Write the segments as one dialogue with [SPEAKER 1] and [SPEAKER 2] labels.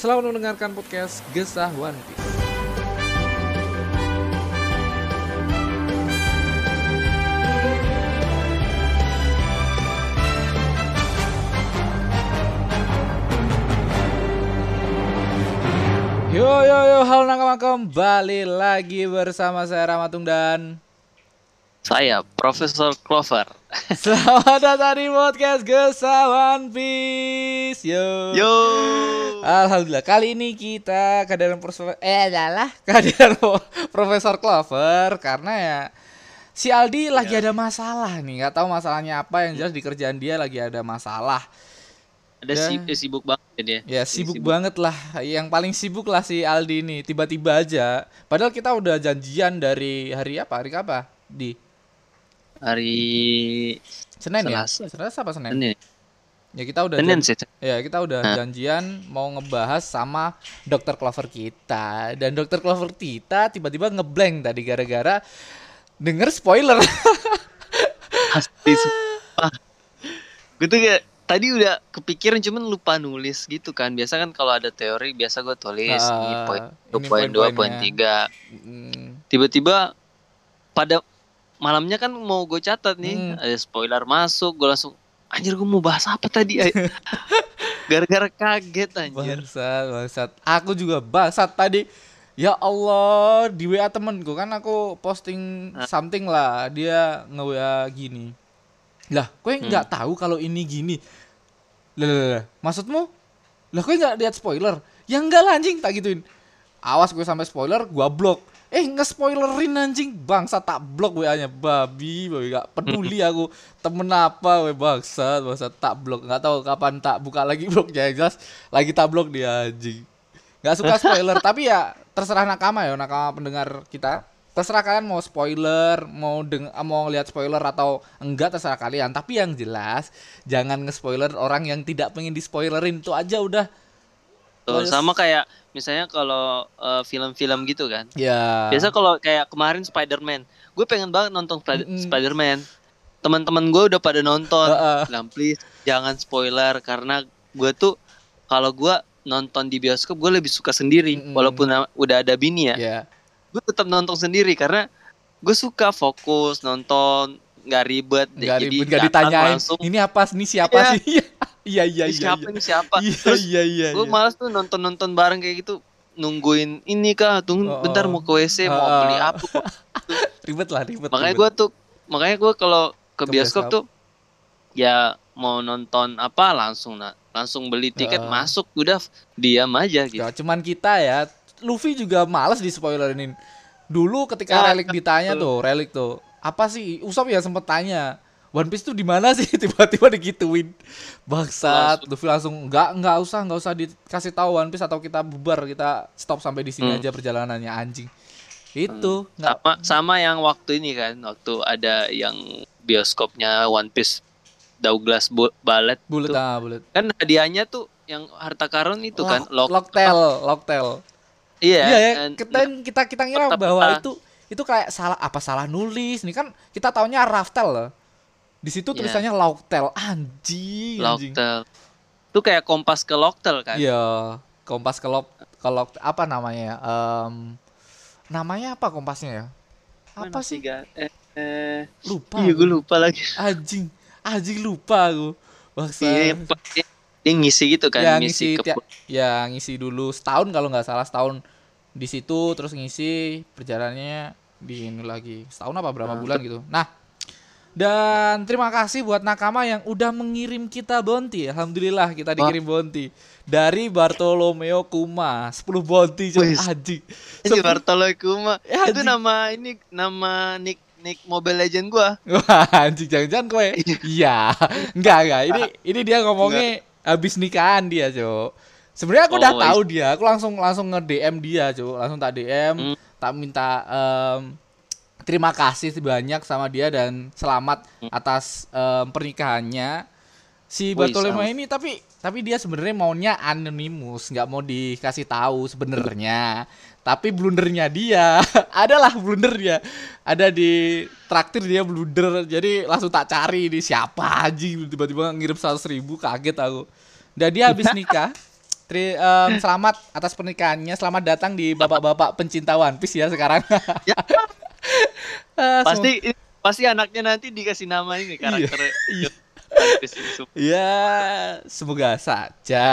[SPEAKER 1] selamat mendengarkan podcast Gesah One Piece. Yo yo yo, halo nakama kembali lagi bersama saya Ramatung dan
[SPEAKER 2] Saya Profesor Clover.
[SPEAKER 1] Selamat datang di podcast Gesah One Piece. Yo.
[SPEAKER 2] Yo.
[SPEAKER 1] Alhamdulillah kali ini kita kehadiran Profesor eh adalah kehadiran Profesor Clover karena ya si Aldi lagi ada masalah nih nggak tahu masalahnya apa yang jelas di kerjaan dia lagi ada masalah
[SPEAKER 2] Ada
[SPEAKER 1] Ya.
[SPEAKER 2] si- eh, sibuk banget ya dia.
[SPEAKER 1] ya sibuk banget lah yang paling sibuk lah si Aldi ini tiba-tiba aja padahal kita udah janjian dari hari apa hari apa di
[SPEAKER 2] Hari
[SPEAKER 1] Senin ya
[SPEAKER 2] Selasa.
[SPEAKER 1] Selasa apa Senin
[SPEAKER 2] Senin.
[SPEAKER 1] ya kita udah
[SPEAKER 2] Senin sih.
[SPEAKER 1] Ya, kita udah
[SPEAKER 2] Nah.
[SPEAKER 1] janjian mau ngebahas sama dokter Clover kita. Dan dokter Clover kita tiba-tiba ngeblank tadi gara-gara denger spoiler.
[SPEAKER 2] Pasti sumpah. Gue tuh kayak tadi udah kepikiran cuman lupa nulis gitu kan. Biasa kan kalau ada teori biasa gue tulis ini poin
[SPEAKER 1] ini
[SPEAKER 2] poin dua, poin
[SPEAKER 1] poin-poinnya.
[SPEAKER 2] tiga. Tiba-tiba pada malamnya kan mau gue catat nih
[SPEAKER 1] Hmm.
[SPEAKER 2] ada spoiler masuk gue langsung anjir gue mau bahas apa tadi gara-gara kaget anjir
[SPEAKER 1] bangsat, bangsat. Aku juga bangsat tadi. Ya Allah, di WA temenku kan aku posting
[SPEAKER 2] Ah.
[SPEAKER 1] something lah, dia nge-WA gini. Lah, kowe
[SPEAKER 2] Hmm.
[SPEAKER 1] nggak tahu kalau ini gini. Lah, lah, lah, maksudmu? Lah, kowe nggak lihat spoiler? Ya enggak lah anjing, tak gituin. Awas gue sampai spoiler, gua blok. Eh, nge-spoilerin anjing, bangsa tak blok WA-nya babi, babi. Gak peduli aku temen apa, we. Bangsat, bangsat tak blok, nggak tahu kapan tak buka lagi bloknya, jelas lagi tak blok dia anjing. Nggak suka spoiler, tapi ya terserah nakama ya, nakama pendengar kita. Terserah kalian mau spoiler, mau deng mau lihat spoiler atau enggak terserah kalian. Tapi yang jelas jangan nge-spoiler orang yang tidak pengen di-spoilerin. Itu aja udah.
[SPEAKER 2] Tuh, sama kayak misalnya kalau eh, film-film gitu kan
[SPEAKER 1] Ya.
[SPEAKER 2] Biasa kalau kayak kemarin Spider-Man, gue pengen banget nonton Spid-
[SPEAKER 1] Mm-mm.
[SPEAKER 2] Spider-Man. Teman-teman gue udah pada nonton.
[SPEAKER 1] Heeh.
[SPEAKER 2] Bilang please jangan spoiler karena gue tuh kalau gue nonton di bioskop gue lebih suka sendiri
[SPEAKER 1] Mm-mm.
[SPEAKER 2] walaupun udah ada bini ya.
[SPEAKER 1] Ya.
[SPEAKER 2] Gue tetap nonton sendiri karena gue suka fokus nonton nggak ribet
[SPEAKER 1] Nggak ribut, nggak ditanyain.
[SPEAKER 2] langsung
[SPEAKER 1] Ini apa? Ini siapa
[SPEAKER 2] Iya.
[SPEAKER 1] sih? Iya, iya,
[SPEAKER 2] "Ini
[SPEAKER 1] iya.
[SPEAKER 2] siapa
[SPEAKER 1] iya.
[SPEAKER 2] ini siapa
[SPEAKER 1] Iya,
[SPEAKER 2] terus
[SPEAKER 1] iya, iya.
[SPEAKER 2] gue
[SPEAKER 1] iya.
[SPEAKER 2] malas tuh nonton nonton bareng kayak gitu nungguin ini kah tunggu
[SPEAKER 1] Oh,
[SPEAKER 2] bentar
[SPEAKER 1] oh.
[SPEAKER 2] mau ke WC mau
[SPEAKER 1] Oh,
[SPEAKER 2] beli
[SPEAKER 1] oh.
[SPEAKER 2] apa
[SPEAKER 1] Ribet lah, ribet.
[SPEAKER 2] makanya gue tuh makanya gue kalau ke,
[SPEAKER 1] Ke
[SPEAKER 2] bioskop,
[SPEAKER 1] bioskop.
[SPEAKER 2] tuh ya mau nonton apa langsung nah langsung beli tiket
[SPEAKER 1] Heeh.
[SPEAKER 2] masuk udah diam aja gitu
[SPEAKER 1] Ya, cuman kita ya, Luffy juga males di spoilerin. Dulu ketika
[SPEAKER 2] Ya,
[SPEAKER 1] Relik ditanya tuh, Relik tuh, apa sih? Usop ya sempet tanya, One Piece tuh di mana sih? Tiba-tiba digituin. Bangsat, Luffy langsung nggak nggak usah nggak usah dikasih tahu One Piece atau kita bubar, kita stop sampai di sini
[SPEAKER 2] Hmm.
[SPEAKER 1] aja perjalanannya anjing. Itu nggak
[SPEAKER 2] sama sama yang waktu ini kan waktu ada yang bioskopnya One Piece Douglas Bu- Ballet
[SPEAKER 1] bulet
[SPEAKER 2] tuh.
[SPEAKER 1] ah bulet.
[SPEAKER 2] kan hadiahnya tuh yang harta karun itu kan
[SPEAKER 1] Lock,
[SPEAKER 2] lock
[SPEAKER 1] Locktail, Locktail.
[SPEAKER 2] iya
[SPEAKER 1] ya,
[SPEAKER 2] and-
[SPEAKER 1] kita kita kita ngira bahwa
[SPEAKER 2] ah.
[SPEAKER 1] itu itu kayak salah apa salah nulis nih kan kita taunya Raftel loh. Di situ
[SPEAKER 2] Iya.
[SPEAKER 1] tulisannya Locktel anjing anjing.
[SPEAKER 2] Locktel tuh kayak kompas ke Locktel kan
[SPEAKER 1] Iya, kompas ke lock ke lock apa namanya ya? Em, namanya apa kompasnya ya? Apa
[SPEAKER 2] Mana
[SPEAKER 1] sih?
[SPEAKER 2] tiga? eh, eh
[SPEAKER 1] Lupa.
[SPEAKER 2] iya gue lupa lagi
[SPEAKER 1] Anjing, anjing lupa aku. Bangsa.
[SPEAKER 2] Iya, dia, dia ngisi gitu kan
[SPEAKER 1] ya
[SPEAKER 2] ngisi,
[SPEAKER 1] ngisi
[SPEAKER 2] ke
[SPEAKER 1] ya ngisi dulu setahun kalau nggak salah setahun di situ terus ngisi perjalanannya di ini lagi setahun apa berapa
[SPEAKER 2] Nah,
[SPEAKER 1] bulan gitu nah dan terima kasih buat nakama yang udah mengirim kita bounty alhamdulillah kita dikirim bounty dari Bartolomeo Kuma 10 bounty coy
[SPEAKER 2] Wih,
[SPEAKER 1] anjing
[SPEAKER 2] Ini
[SPEAKER 1] Sepuluh-
[SPEAKER 2] Bartolo Kuma.
[SPEAKER 1] Ya,
[SPEAKER 2] itu nama ini nama nick nick Mobile Legend gua.
[SPEAKER 1] Wah, anjing jangan-jangan kowe. Iya. Enggak, enggak. Ini ini dia ngomongnya habis nikahan dia, Cok. Sebenarnya aku udah
[SPEAKER 2] Oh,
[SPEAKER 1] tahu dia, aku langsung langsung nge DM dia, cuy. Langsung tak DM,
[SPEAKER 2] Hmm.
[SPEAKER 1] tak minta em, terima kasih banyak sama dia dan selamat atas em, pernikahannya si Bartolomeo ini tapi tapi dia sebenarnya maunya anonimus, nggak mau dikasih tahu sebenarnya. Tapi blundernya dia adalah blundernya. Ada di traktir dia blunder. Jadi langsung tak cari ini siapa aja tiba-tiba ngirim 100 ribu kaget aku. Dan dia habis nikah. Tri, em, selamat atas pernikahannya. Selamat datang di bapak-bapak pencinta One Piece ya sekarang.
[SPEAKER 2] Ya.
[SPEAKER 1] Eh,
[SPEAKER 2] Pasti pasti anaknya nanti dikasih nama ini karakter.
[SPEAKER 1] Iya.
[SPEAKER 2] Asal
[SPEAKER 1] Ya, semoga saja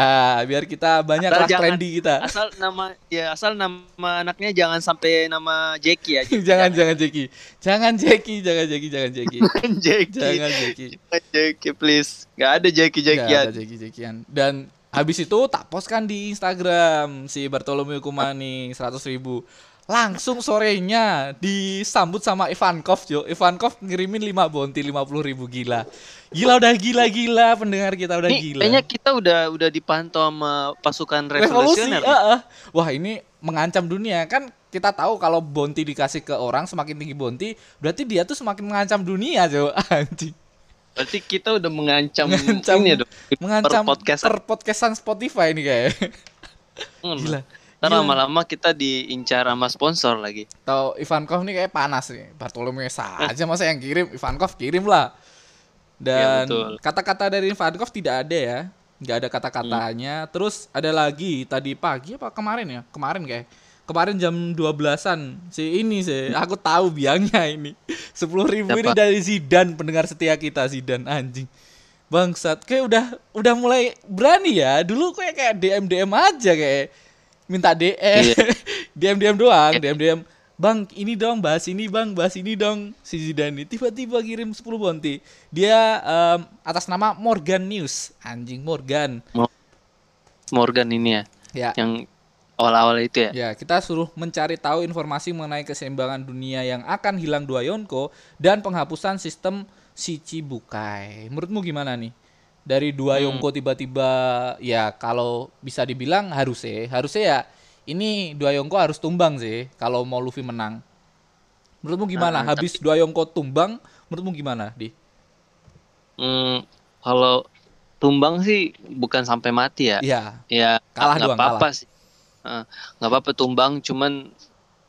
[SPEAKER 1] biar kita banyak
[SPEAKER 2] Asal jangan-
[SPEAKER 1] trendy kita.
[SPEAKER 2] nama ya asal nama anaknya jangan sampai nama Jackie aja.
[SPEAKER 1] jangan jangan Jackie. Jangan Jackie, jangan Jackie, jangan Jackie.
[SPEAKER 2] Jackie.
[SPEAKER 1] jangan Jackie.
[SPEAKER 2] Jangan Jackie please. Gak ada Jackie Jackie.
[SPEAKER 1] ada Jackie Jackian. Dan habis itu tak postkan di Instagram si Bartolomeo Kumani 100 ribu. Langsung sorenya disambut sama Ivankov Jo. Ivankov ngirimin 5 bonti 50 ribu gila. Gila udah gila-gila pendengar kita udah
[SPEAKER 2] Nih,
[SPEAKER 1] gila.
[SPEAKER 2] kayaknya kita udah udah dipantau sama pasukan
[SPEAKER 1] revolusi
[SPEAKER 2] revolusioner.
[SPEAKER 1] eh, eh. wah ini mengancam dunia kan kita tahu kalau bonti dikasih ke orang semakin tinggi bonti berarti dia tuh semakin mengancam dunia jo anjing
[SPEAKER 2] Berarti kita udah mengancam,
[SPEAKER 1] Mengancam-
[SPEAKER 2] ini dong.
[SPEAKER 1] mengancam
[SPEAKER 2] per podcast.
[SPEAKER 1] per podcastan Spotify nih kayak gila
[SPEAKER 2] Ntar
[SPEAKER 1] Gila.
[SPEAKER 2] lama-lama kita diincar sama sponsor lagi.
[SPEAKER 1] tahu Ivankov nih kayak panas nih. Bartolomeo saja masa yang kirim? Ivankov kirim lah. Dan
[SPEAKER 2] Iya, betul.
[SPEAKER 1] kata-kata dari Ivankov tidak ada ya. Nggak ada kata-katanya. Terus ada lagi tadi pagi apa kemarin ya? Kemarin kayak. Kemarin jam 12-an si ini sih aku tahu biangnya ini. sepuluh ribu ini
[SPEAKER 2] Siapa?
[SPEAKER 1] dari Zidan pendengar setia kita Zidan anjing. Bangsat kayak udah udah mulai berani ya. Dulu kayak kayak DM DM aja kayak minta DM
[SPEAKER 2] Iya.
[SPEAKER 1] DM DM doang DM DM bang ini dong bahas ini bang bahas ini dong si Zidane tiba-tiba kirim 10 bonti dia em, atas nama Morgan News anjing Morgan
[SPEAKER 2] Morgan ini ya,
[SPEAKER 1] ya
[SPEAKER 2] yang awal-awal itu ya.
[SPEAKER 1] Ya, kita suruh mencari tahu informasi mengenai keseimbangan dunia yang akan hilang dua Yonko dan penghapusan sistem Shichibukai. Menurutmu gimana nih? Dari dua
[SPEAKER 2] Hmm.
[SPEAKER 1] Yonko tiba-tiba ya kalau bisa dibilang harusnya harusnya ya ini dua Yonko harus tumbang sih kalau mau Luffy menang. Menurutmu gimana?
[SPEAKER 2] Ah,
[SPEAKER 1] Habis dua Yonko tumbang, menurutmu gimana, Di?
[SPEAKER 2] Hmm, kalau tumbang sih bukan sampai mati ya.
[SPEAKER 1] Iya.
[SPEAKER 2] Ya
[SPEAKER 1] Kalah
[SPEAKER 2] nggak apa-apa sih. Nggak apa-apa tumbang, cuman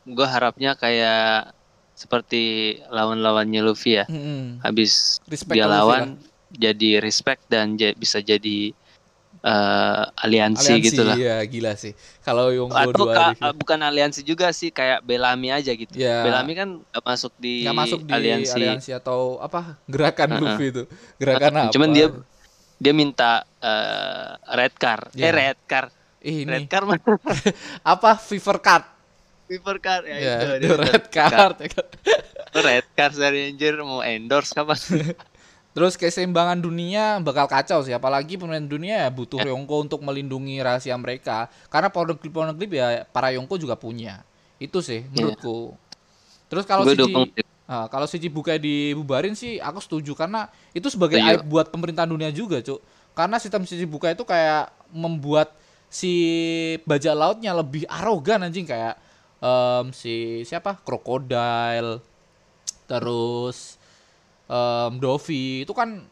[SPEAKER 2] gue harapnya kayak seperti lawan-lawannya Luffy ya.
[SPEAKER 1] Mm-mm.
[SPEAKER 2] Habis
[SPEAKER 1] Respect
[SPEAKER 2] dia
[SPEAKER 1] Luffy
[SPEAKER 2] lawan jadi respect dan bisa jadi eh, aliansi, gitu lah.
[SPEAKER 1] Iya, gila sih. Kalau Yonko
[SPEAKER 2] Atau
[SPEAKER 1] dua
[SPEAKER 2] ka- bukan aliansi juga sih kayak Bellamy aja gitu.
[SPEAKER 1] Ya.
[SPEAKER 2] Bellamy kan nggak masuk di,
[SPEAKER 1] nggak masuk di
[SPEAKER 2] aliansi.
[SPEAKER 1] aliansi. atau apa gerakan
[SPEAKER 2] Uh-uh.
[SPEAKER 1] Luffy itu gerakan apa
[SPEAKER 2] Cuman dia dia minta eh, red car.
[SPEAKER 1] Ya.
[SPEAKER 2] Eh red car.
[SPEAKER 1] Ih,
[SPEAKER 2] Red
[SPEAKER 1] ini
[SPEAKER 2] car mana?
[SPEAKER 1] apa fever card
[SPEAKER 2] Fever car ya,
[SPEAKER 1] ya
[SPEAKER 2] itu.
[SPEAKER 1] itu red card kan.
[SPEAKER 2] Red car dari Ranger mau endorse kapan?
[SPEAKER 1] terus keseimbangan dunia bakal kacau sih apalagi pemain dunia ya butuh Yonko untuk melindungi rahasia mereka karena poneglyph poneglyph ya para Yonko juga punya itu sih menurutku terus kalau
[SPEAKER 2] Gue
[SPEAKER 1] si
[SPEAKER 2] dukung sih.
[SPEAKER 1] Ah, kalau si Cibukai dibubarin sih aku setuju karena itu sebagai
[SPEAKER 2] Setuju.
[SPEAKER 1] aib buat pemerintahan dunia juga, Cuk. Karena sistem si Cibukai itu kayak membuat si bajak lautnya lebih arogan anjing kayak em, si siapa? Crocodile terus em Dovi itu kan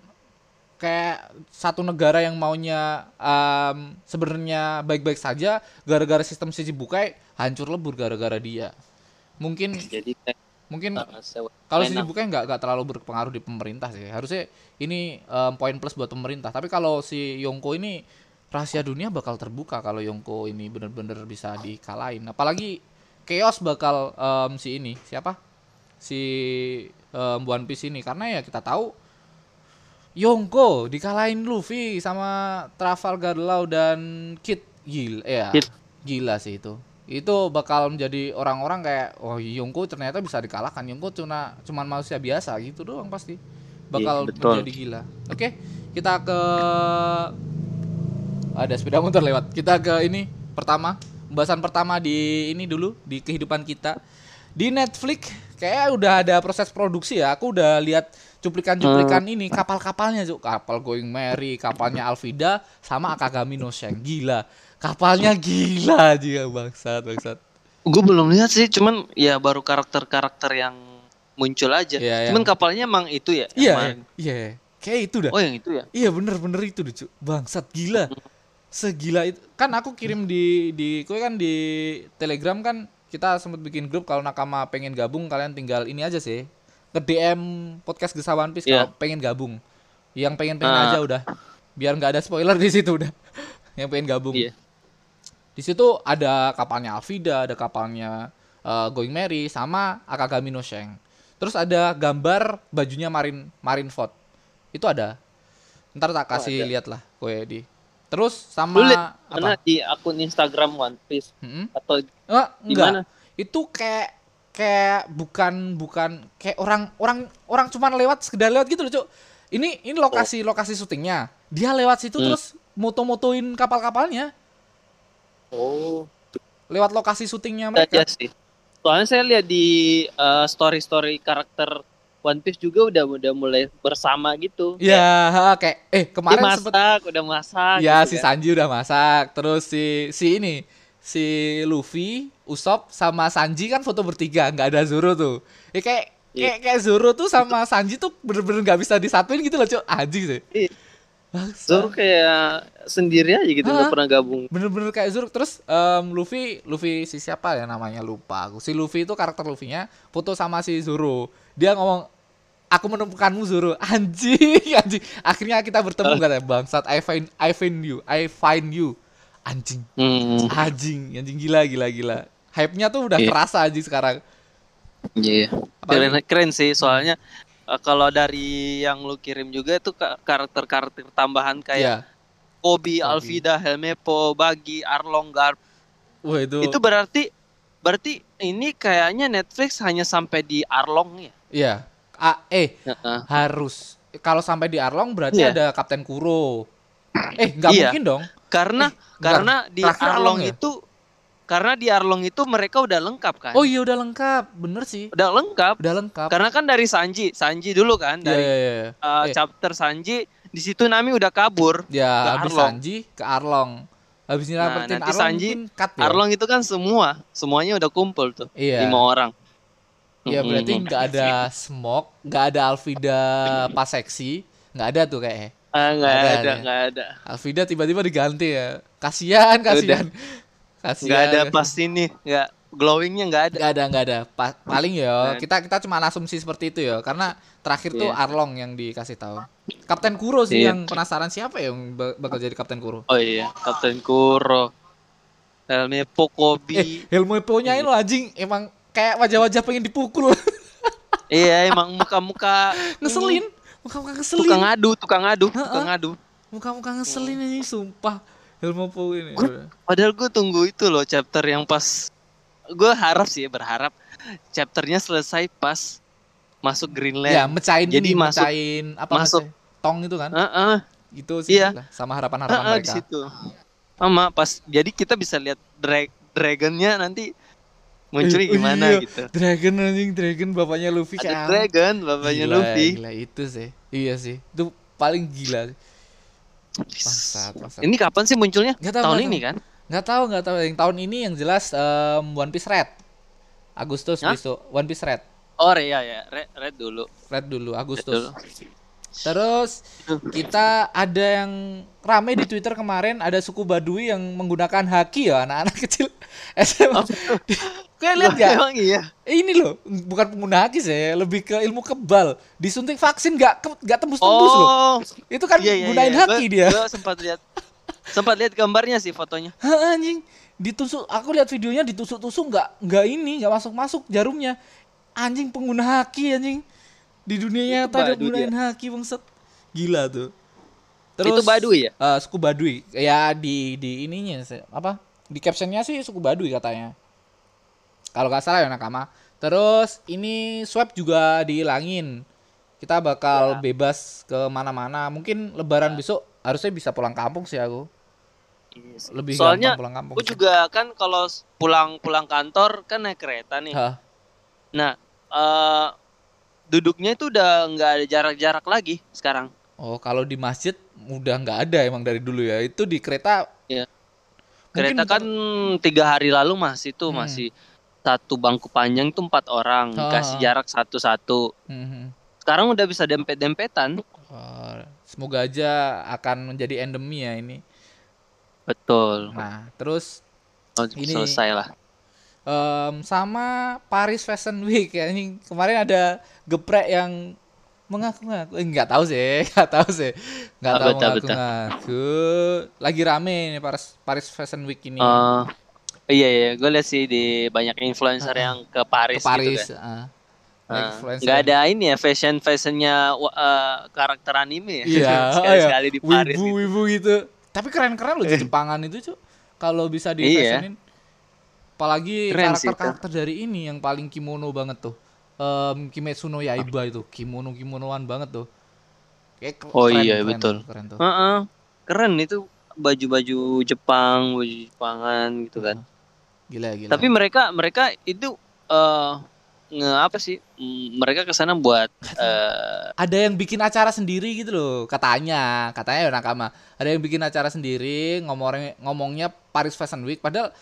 [SPEAKER 1] kayak satu negara yang maunya em, sebenarnya baik-baik saja gara-gara sistem si Cibukai hancur lebur gara-gara dia. Mungkin
[SPEAKER 2] Jadi
[SPEAKER 1] mungkin
[SPEAKER 2] eh,
[SPEAKER 1] kalau sisi buka nggak nggak terlalu berpengaruh di pemerintah sih. Harusnya ini em, poin plus buat pemerintah. Tapi kalau si Yongko ini rahasia dunia bakal terbuka kalau Yongko ini bener-bener bisa dikalahin. Apalagi chaos bakal em, si ini siapa? Si em, One Piece ini. Karena ya kita tahu Yongko dikalahin Luffy sama Trafalgar Law dan Kid. Gila ya
[SPEAKER 2] Kid.
[SPEAKER 1] gila sih itu. Itu bakal menjadi orang-orang kayak oh Yongko ternyata bisa dikalahkan. Yongko cuma cuman manusia biasa gitu doang pasti. Bakal
[SPEAKER 2] Iya, betul.
[SPEAKER 1] menjadi gila. Oke kita ke ada sepeda motor lewat. Kita ke ini pertama. Pembahasan pertama di ini dulu di kehidupan kita di Netflix kayak udah ada proses produksi ya aku udah lihat cuplikan-cuplikan
[SPEAKER 2] Hmm.
[SPEAKER 1] ini kapal-kapalnya Cuk. kapal Going Merry kapalnya Alvida sama Akagami no Shen gila Kapalnya gila juga bangsat, bangsat.
[SPEAKER 2] Gue belum lihat sih, cuman ya baru karakter-karakter yang muncul aja.
[SPEAKER 1] Iya,
[SPEAKER 2] cuman
[SPEAKER 1] yang-
[SPEAKER 2] kapalnya emang itu ya.
[SPEAKER 1] Iya, iya. Kayak itu dah.
[SPEAKER 2] Oh yang itu ya.
[SPEAKER 1] Iya bener-bener itu deh cu Bangsat gila Segila itu Kan aku kirim di di Kue kan di Telegram kan Kita sempat bikin grup Kalau nakama pengen gabung Kalian tinggal ini aja sih Ke DM podcast Gesa One Piece
[SPEAKER 2] Iya.
[SPEAKER 1] Kalau pengen gabung Yang pengen-pengen
[SPEAKER 2] Ah.
[SPEAKER 1] aja udah Biar nggak ada spoiler di situ udah Yang pengen gabung
[SPEAKER 2] Iya.
[SPEAKER 1] Di situ ada kapalnya Alvida Ada kapalnya eh, Going Merry Sama Akagami no Sheng Terus ada gambar bajunya Marin Marineford Itu ada Ntar tak kasih
[SPEAKER 2] ada.
[SPEAKER 1] lihat lah kowe di. Terus
[SPEAKER 2] Lu
[SPEAKER 1] sama
[SPEAKER 2] mana
[SPEAKER 1] apa?
[SPEAKER 2] di akun Instagram One Piece
[SPEAKER 1] Mm-mm.
[SPEAKER 2] atau Di
[SPEAKER 1] enggak.
[SPEAKER 2] mana?
[SPEAKER 1] Itu kayak kayak bukan bukan kayak orang orang orang cuman lewat sekedar lewat gitu loh, Cuk. Ini ini lokasi lokasi syutingnya. Dia lewat situ
[SPEAKER 2] Hmm.
[SPEAKER 1] terus moto-motoin kapal-kapalnya
[SPEAKER 2] Oh,
[SPEAKER 1] lewat lokasi syutingnya
[SPEAKER 2] aja
[SPEAKER 1] mereka.
[SPEAKER 2] sih. Soalnya saya lihat di uh, story-story karakter One Piece juga udah udah mulai bersama gitu.
[SPEAKER 1] Ya, ha, kayak eh
[SPEAKER 2] Dia
[SPEAKER 1] kemarin
[SPEAKER 2] masak,
[SPEAKER 1] sempet
[SPEAKER 2] udah masak.
[SPEAKER 1] Ya
[SPEAKER 2] gitu
[SPEAKER 1] si
[SPEAKER 2] kan.
[SPEAKER 1] Sanji udah masak, terus si si ini si Luffy, Usopp sama Sanji kan foto bertiga, nggak ada Zoro tuh. Ya kayak
[SPEAKER 2] Iya.
[SPEAKER 1] kayak kayak Zoro tuh sama Sanji tuh bener-bener nggak bisa disatuin gitu loh, Cuk. Anjing sih.
[SPEAKER 2] Iya.
[SPEAKER 1] Bangsa.
[SPEAKER 2] Zoro kayak sendiri aja gitu nggak pernah gabung.
[SPEAKER 1] Bener-bener kayak Zoro. Terus em, Luffy, Luffy si siapa ya namanya lupa aku. Si Luffy itu karakter Luffy-nya foto sama si Zoro. Dia ngomong Aku menemukanmu Zoro Anjing Anjing Akhirnya kita bertemu katanya Bangsat I find I find you I find you Anjing
[SPEAKER 2] Hmm,
[SPEAKER 1] Anjing, anjing gila gila gila. Hype-nya tuh udah
[SPEAKER 2] Iya.
[SPEAKER 1] kerasa anjing sekarang.
[SPEAKER 2] iya. Keren, keren sih soalnya uh, kalau dari yang lu kirim juga itu ka- karakter-karakter tambahan kayak Kobi,
[SPEAKER 1] Kobi.
[SPEAKER 2] Alvida, Helmepo, Bagi, Arlong, Garp.
[SPEAKER 1] Wah itu.
[SPEAKER 2] Itu berarti berarti ini kayaknya Netflix hanya sampai di Arlong ya.
[SPEAKER 1] Iya. Ah, eh
[SPEAKER 2] Heeh.
[SPEAKER 1] harus kalau sampai di Arlong berarti
[SPEAKER 2] Iya.
[SPEAKER 1] ada Kapten Kuro. Eh nggak
[SPEAKER 2] Iya.
[SPEAKER 1] mungkin dong.
[SPEAKER 2] Karena
[SPEAKER 1] Eh,
[SPEAKER 2] karena di
[SPEAKER 1] Terakhir Arlong
[SPEAKER 2] Arlong
[SPEAKER 1] ya?
[SPEAKER 2] itu karena di Arlong itu mereka udah lengkap kan?
[SPEAKER 1] Oh iya udah lengkap, bener sih.
[SPEAKER 2] Udah lengkap.
[SPEAKER 1] Udah lengkap.
[SPEAKER 2] Karena kan dari Sanji, Sanji dulu kan
[SPEAKER 1] Iya
[SPEAKER 2] dari
[SPEAKER 1] iya iya.
[SPEAKER 2] uh,
[SPEAKER 1] Eh.
[SPEAKER 2] chapter Sanji di situ Nami udah kabur.
[SPEAKER 1] Ya
[SPEAKER 2] ke
[SPEAKER 1] habis
[SPEAKER 2] Arlong.
[SPEAKER 1] Sanji ke Arlong. Habis
[SPEAKER 2] Nah,
[SPEAKER 1] nyelamatin
[SPEAKER 2] nanti
[SPEAKER 1] Arlong
[SPEAKER 2] Sanji,
[SPEAKER 1] cut ya.
[SPEAKER 2] Arlong itu kan semua, semuanya udah kumpul tuh.
[SPEAKER 1] Iya.
[SPEAKER 2] Lima orang.
[SPEAKER 1] Iya berarti nggak ada Smoke, nggak ada Alvida pas seksi, nggak ada tuh kayaknya.
[SPEAKER 2] Ah, nggak
[SPEAKER 1] Ada,
[SPEAKER 2] ada,
[SPEAKER 1] ada.
[SPEAKER 2] nggak ada.
[SPEAKER 1] Alvida tiba-tiba diganti ya. Kasihan, kasihan. Kasihan.
[SPEAKER 2] Nggak ada pas ini, nggak glowingnya nggak ada.
[SPEAKER 1] Nggak ada, nggak ada. Pa- paling ya kita kita cuma asumsi seperti itu ya. Karena terakhir tuh
[SPEAKER 2] Iya.
[SPEAKER 1] Arlong yang dikasih tahu. Kapten Kuro sih
[SPEAKER 2] Iya.
[SPEAKER 1] yang penasaran siapa ya yang ba- bakal jadi Kapten Kuro.
[SPEAKER 2] Oh iya, Kapten Kuro. Helme Pokobi.
[SPEAKER 1] Eh, Helmo Epo-nya lo anjing emang kayak wajah-wajah pengen dipukul.
[SPEAKER 2] Iya, emang muka-muka
[SPEAKER 1] ngeselin. Muka-muka ngeselin.
[SPEAKER 2] tukang adu, tukang adu, tukang adu.
[SPEAKER 1] Muka-muka ngeselin anjing sumpah. Helmo ini.
[SPEAKER 2] Gua- Padahal gue tunggu itu loh chapter yang pas gue harap sih berharap chapternya selesai pas masuk Greenland.
[SPEAKER 1] Ya, mecahin
[SPEAKER 2] Jadi
[SPEAKER 1] ini,
[SPEAKER 2] masuk-
[SPEAKER 1] mecahin apa
[SPEAKER 2] masuk.
[SPEAKER 1] tong itu kan.
[SPEAKER 2] Heeh,
[SPEAKER 1] Itu sih
[SPEAKER 2] Iya.
[SPEAKER 1] lah, sama harapan-harapan
[SPEAKER 2] heeh, di
[SPEAKER 1] mereka.
[SPEAKER 2] situ. Sama pas jadi kita bisa lihat drag dragonnya nanti munculnya
[SPEAKER 1] oh
[SPEAKER 2] gimana
[SPEAKER 1] iya.
[SPEAKER 2] gitu.
[SPEAKER 1] Dragon anjing, Dragon bapaknya Luffy
[SPEAKER 2] Ada
[SPEAKER 1] kayak
[SPEAKER 2] dragon bapaknya
[SPEAKER 1] Gila,
[SPEAKER 2] Luffy.
[SPEAKER 1] Gila itu sih. Iya sih. Itu paling gila. Bangsat, bangsat.
[SPEAKER 2] Ini kapan sih munculnya?
[SPEAKER 1] Nggak tahu,
[SPEAKER 2] Tahun
[SPEAKER 1] nggak
[SPEAKER 2] ini
[SPEAKER 1] tahu.
[SPEAKER 2] kan?
[SPEAKER 1] Nggak tahu, nggak tahu. Yang tahun ini yang jelas em, One Piece Red. Agustus
[SPEAKER 2] Hah?
[SPEAKER 1] besok. One Piece Red.
[SPEAKER 2] Oh iya ya, red, red dulu.
[SPEAKER 1] Red dulu
[SPEAKER 2] Red
[SPEAKER 1] Agustus.
[SPEAKER 2] dulu.
[SPEAKER 1] Terus kita ada yang rame di Twitter kemarin ada suku Baduy yang menggunakan haki ya anak-anak kecil SMA. Kayak lihat ya?
[SPEAKER 2] Emang iya.
[SPEAKER 1] Ini loh, bukan pengguna haki sih, lebih ke ilmu kebal. Disuntik vaksin nggak ke- nggak tembus-tembus loh.
[SPEAKER 2] Oh,
[SPEAKER 1] Itu kan
[SPEAKER 2] iya, iya,
[SPEAKER 1] gunain
[SPEAKER 2] iya.
[SPEAKER 1] haki
[SPEAKER 2] Gua-
[SPEAKER 1] dia.
[SPEAKER 2] gua sempat lihat sempat lihat gambarnya sih fotonya.
[SPEAKER 1] Anjing, ditusuk. Aku lihat videonya ditusuk-tusuk nggak nggak ini nggak masuk-masuk jarumnya. Anjing pengguna haki anjing. Di dunia nyata ada gunain haki bangset. Gila tuh.
[SPEAKER 2] Itu Baduy ya?
[SPEAKER 1] eh, suku Baduy. Ya di di ininya sih, apa? Di captionnya sih suku Baduy katanya. Kalau nggak salah ya nakama. Terus ini swab juga dihilangin. Kita bakal
[SPEAKER 2] Ya.
[SPEAKER 1] bebas ke mana-mana. Mungkin lebaran besok harusnya bisa pulang kampung sih aku. Lebih
[SPEAKER 2] Soalnya
[SPEAKER 1] pulang kampung.
[SPEAKER 2] Gue juga kan kalau pulang pulang kantor kan naik kereta nih.
[SPEAKER 1] Hah.
[SPEAKER 2] Nah, eh duduknya itu udah nggak ada jarak-jarak lagi sekarang.
[SPEAKER 1] Oh, kalau di masjid udah nggak ada emang dari dulu ya. Itu di kereta
[SPEAKER 2] Iya. kereta kan tiga hari lalu masih tuh
[SPEAKER 1] Hmm.
[SPEAKER 2] masih satu bangku panjang tuh empat orang
[SPEAKER 1] Ah.
[SPEAKER 2] kasih jarak satu-satu
[SPEAKER 1] Mhm.
[SPEAKER 2] sekarang udah bisa dempet-dempetan
[SPEAKER 1] Oh, semoga aja akan menjadi endemi ya ini.
[SPEAKER 2] betul
[SPEAKER 1] Nah, terus
[SPEAKER 2] Oh,
[SPEAKER 1] Ini-
[SPEAKER 2] selesai lah
[SPEAKER 1] em, sama Paris Fashion Week. Ya ini kemarin ada geprek yang mengaku-ngaku. Eh, nggak tahu sih nggak tahu sih. Nggak
[SPEAKER 2] Ah,
[SPEAKER 1] tahu mengaku-ngaku. Lagi rame nih Paris Paris Fashion Week ini.
[SPEAKER 2] Eh, iya iya. Gue lihat sih di banyak influencer
[SPEAKER 1] Ah,
[SPEAKER 2] yang ke Paris,
[SPEAKER 1] ke Paris
[SPEAKER 2] gitu kan.
[SPEAKER 1] Ah, Influencer.
[SPEAKER 2] nggak ada ini ya fashion fashionnya uh, karakter anime ya.
[SPEAKER 1] Iya
[SPEAKER 2] sekali
[SPEAKER 1] iya.
[SPEAKER 2] sekali di Paris
[SPEAKER 1] wibu
[SPEAKER 2] gitu.
[SPEAKER 1] wibu gitu. Tapi keren-keren loh di Jepangan itu cuy kalau bisa di
[SPEAKER 2] Iya.
[SPEAKER 1] fashionin apalagi
[SPEAKER 2] Keren sih itu.
[SPEAKER 1] karakter-karakter dari ini yang paling kimono banget tuh. Em, Kimetsu no Yaiba itu. Kimono kimonoan banget tuh. Kayak
[SPEAKER 2] Oh
[SPEAKER 1] keren,
[SPEAKER 2] iya,
[SPEAKER 1] keren
[SPEAKER 2] betul.
[SPEAKER 1] keren tuh.
[SPEAKER 2] Heeh. keren itu baju-baju Jepang baju Jepangan gitu kan.
[SPEAKER 1] Gila gila.
[SPEAKER 2] Tapi mereka mereka itu eh nge apa sih mereka ke sana buat eh
[SPEAKER 1] ada yang bikin acara sendiri gitu loh katanya. Katanya ya nakama ada yang bikin acara sendiri ngomongnya ngomongnya Paris Fashion Week. Padahal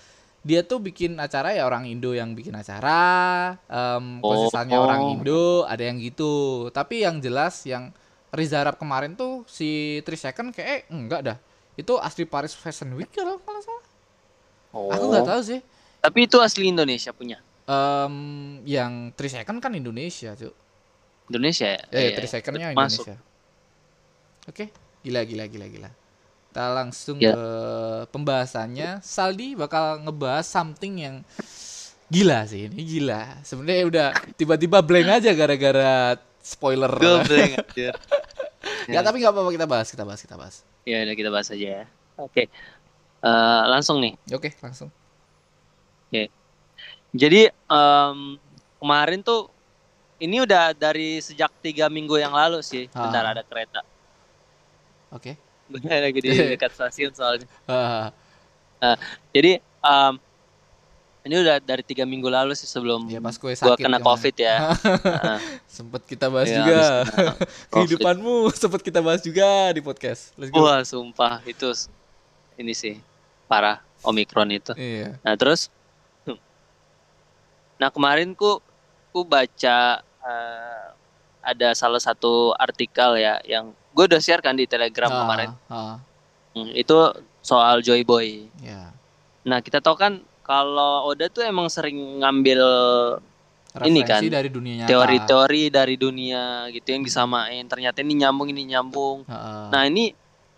[SPEAKER 1] dia tuh bikin acara ya orang Indo yang bikin acara em
[SPEAKER 2] Oh.
[SPEAKER 1] konsistennya orang Indo ada yang gitu tapi yang jelas yang Riza Arab kemarin tuh si Trisecond kayak eh, enggak dah itu asli Paris Fashion Week kalau kalau nggak salah aku nggak tahu sih
[SPEAKER 2] oh. tapi itu asli Indonesia punya
[SPEAKER 1] Em yang Trisecond kan Indonesia cuy
[SPEAKER 2] Indonesia ya
[SPEAKER 1] Eh,
[SPEAKER 2] Iya,
[SPEAKER 1] three second-nya. Indonesia. Oke, gila gila gila gila. Kita langsung
[SPEAKER 2] Ya.
[SPEAKER 1] ke pembahasannya. Saldi bakal ngebahas something yang gila sih ini gila. Sebenarnya udah tiba-tiba blank aja gara-gara spoiler.
[SPEAKER 2] gue blank anjir.
[SPEAKER 1] Ya tapi nggak apa-apa kita bahas, kita bahas, kita bahas.
[SPEAKER 2] ya udah kita bahas aja ya oke Eh, langsung nih
[SPEAKER 1] Oke, langsung.
[SPEAKER 2] Jadi em, kemarin tuh ini udah dari sejak tiga minggu yang lalu sih.
[SPEAKER 1] Ah.
[SPEAKER 2] Bentar ada kereta.
[SPEAKER 1] Oke.
[SPEAKER 2] Lagi di dekat stasiun soalnya.
[SPEAKER 1] Ah,
[SPEAKER 2] Jadi em, ini udah dari tiga minggu lalu sih sebelum
[SPEAKER 1] ya pas gue
[SPEAKER 2] gua
[SPEAKER 1] sakit
[SPEAKER 2] kena
[SPEAKER 1] kemarin.
[SPEAKER 2] covid ya. Heeh.
[SPEAKER 1] Sempet kita bahas
[SPEAKER 2] Ya,
[SPEAKER 1] juga. Kehidupanmu sempet kita bahas juga di podcast. Let's go.
[SPEAKER 2] Wah sumpah itu ini sih parah omikron itu.
[SPEAKER 1] Iya.
[SPEAKER 2] Nah terus, nah kemarin ku ku baca eh, ada salah satu artikel ya yang gue udah share kan di Telegram
[SPEAKER 1] Ah,
[SPEAKER 2] kemarin.
[SPEAKER 1] ah,
[SPEAKER 2] Hmm, itu soal Joy Boy.
[SPEAKER 1] ya.
[SPEAKER 2] Nah kita tahu kan kalau Oda tuh emang sering ngambil Ini kan,
[SPEAKER 1] Referensi dari dunia nyata.
[SPEAKER 2] teori-teori dari dunia gitu yang disamain. Ternyata ini nyambung ini nyambung.
[SPEAKER 1] Heeh.
[SPEAKER 2] Nah ini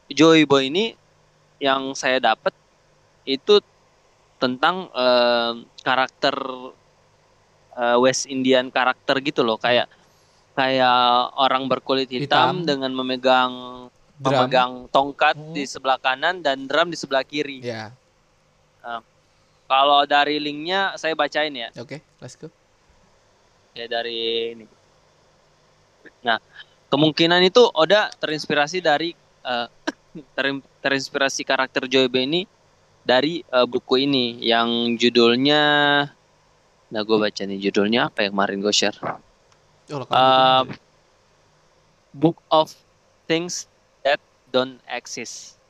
[SPEAKER 2] Joy Boy ini yang saya dapat itu tentang eh, karakter eh, West Indian karakter gitu loh kayak kayak orang berkulit hitam,
[SPEAKER 1] Hitam.
[SPEAKER 2] dengan memegang
[SPEAKER 1] Drum.
[SPEAKER 2] memegang tongkat
[SPEAKER 1] Hmm.
[SPEAKER 2] di sebelah kanan dan drum di sebelah kiri.
[SPEAKER 1] Ya,
[SPEAKER 2] Kalau dari linknya saya bacain ya,
[SPEAKER 1] oke, let's go.
[SPEAKER 2] ya dari ini. Nah kemungkinan itu Oda terinspirasi dari eh, terin- terinspirasi karakter Joy ini dari eh, buku ini yang judulnya nah gue baca nih judulnya apa yang kemarin gue share
[SPEAKER 1] Oh,
[SPEAKER 2] Um,
[SPEAKER 1] kamu
[SPEAKER 2] Book of Things That Don't Exist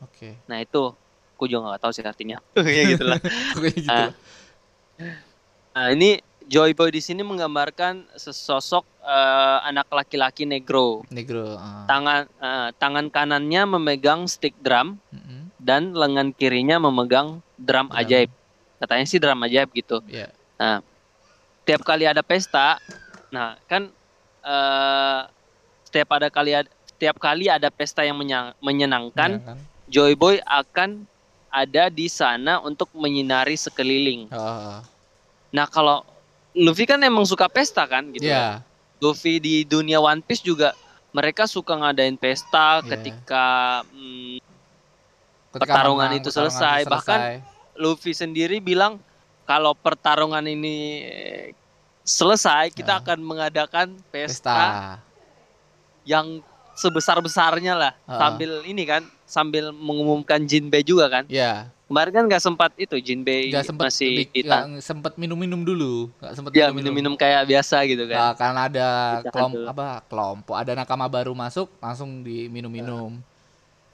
[SPEAKER 1] Oke.
[SPEAKER 2] nah itu aku juga nggak tahu sih artinya ya gitulah
[SPEAKER 1] gitu.
[SPEAKER 2] Ah. nah ini Joy Boy di sini menggambarkan sesosok eh, anak laki-laki negro
[SPEAKER 1] Negro. ah.
[SPEAKER 2] tangan eh, tangan kanannya memegang stick drum
[SPEAKER 1] Mm-mm.
[SPEAKER 2] dan lengan kirinya memegang drum
[SPEAKER 1] Drum.
[SPEAKER 2] ajaib katanya sih drum ajaib gitu
[SPEAKER 1] Ya.
[SPEAKER 2] tiap kali ada pesta, nah kan eh setiap ada kali ada, setiap kali ada pesta yang menya- menyenangkan,
[SPEAKER 1] Ya kan?
[SPEAKER 2] Joy Boy akan ada di sana untuk menyinari sekeliling.
[SPEAKER 1] Ah,
[SPEAKER 2] Nah kalau Luffy kan emang suka pesta kan, gitu.
[SPEAKER 1] ya.
[SPEAKER 2] Luffy di dunia One Piece juga mereka suka ngadain pesta
[SPEAKER 1] Iya.
[SPEAKER 2] ketika mm,
[SPEAKER 1] Ketika
[SPEAKER 2] Pertarungan
[SPEAKER 1] menang,
[SPEAKER 2] itu
[SPEAKER 1] pertarungan
[SPEAKER 2] selesai, bahkan Luffy sendiri bilang kalau pertarungan ini selesai kita
[SPEAKER 1] Ya.
[SPEAKER 2] akan mengadakan
[SPEAKER 1] pesta.
[SPEAKER 2] pesta, yang sebesar besarnya lah.
[SPEAKER 1] Ha.
[SPEAKER 2] sambil ini kan sambil mengumumkan Jinbei juga kan.
[SPEAKER 1] Ya,
[SPEAKER 2] kemarin kan nggak sempat itu Jinbei
[SPEAKER 1] nggak sempet
[SPEAKER 2] masih kita.
[SPEAKER 1] sempet minum-minum dulu, nggak sempet
[SPEAKER 2] ya minum-minum. kayak biasa gitu kan.
[SPEAKER 1] Nah, karena ada kelompok apa? Kelompok. Ada nakama baru masuk langsung diminum-minum.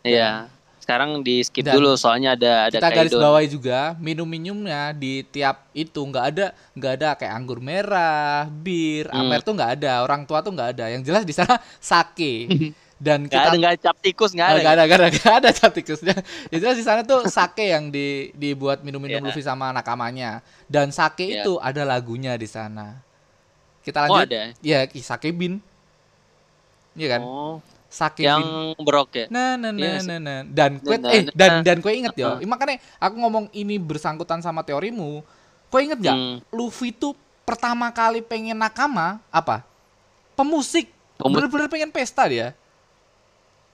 [SPEAKER 2] iya sekarang di skip
[SPEAKER 1] Dan
[SPEAKER 2] dulu soalnya ada ada
[SPEAKER 1] kita garis bawahi juga minum-minumnya di tiap itu nggak ada nggak ada kayak anggur merah, bir,
[SPEAKER 2] Hmm.
[SPEAKER 1] amer tuh nggak ada. Orang tua tuh nggak ada. Yang jelas di sana sake. Dan
[SPEAKER 2] Nggak ada
[SPEAKER 1] kita
[SPEAKER 2] nggak cap tikus nggak
[SPEAKER 1] Oh,
[SPEAKER 2] ada.
[SPEAKER 1] nggak ada, nggak ada, nggak ada cat tikusnya. Jelas di sana tuh sake yang di dibuat minum-minum
[SPEAKER 2] Iya.
[SPEAKER 1] Luffy sama nakamanya. Dan sake
[SPEAKER 2] Iya.
[SPEAKER 1] itu ada lagunya di sana. Kita
[SPEAKER 2] Oh
[SPEAKER 1] lanjut.
[SPEAKER 2] ada.
[SPEAKER 1] Ya, sake bin. Iya kan?
[SPEAKER 2] Oh,
[SPEAKER 1] Sake
[SPEAKER 2] yang brok ya.
[SPEAKER 1] Nah, nah,
[SPEAKER 2] Iya
[SPEAKER 1] nah, nah, nah. Dan kue
[SPEAKER 2] Nah,
[SPEAKER 1] eh
[SPEAKER 2] nah,
[SPEAKER 1] dan
[SPEAKER 2] nah.
[SPEAKER 1] dan kue inget ya.
[SPEAKER 2] Heeh.
[SPEAKER 1] Makanya aku ngomong ini bersangkutan sama teorimu. Kue inget gak?
[SPEAKER 2] Hmm.
[SPEAKER 1] Luffy tuh pertama kali pengen nakama apa? Pemusik.
[SPEAKER 2] Pemus-
[SPEAKER 1] Bener-bener pengen pesta dia.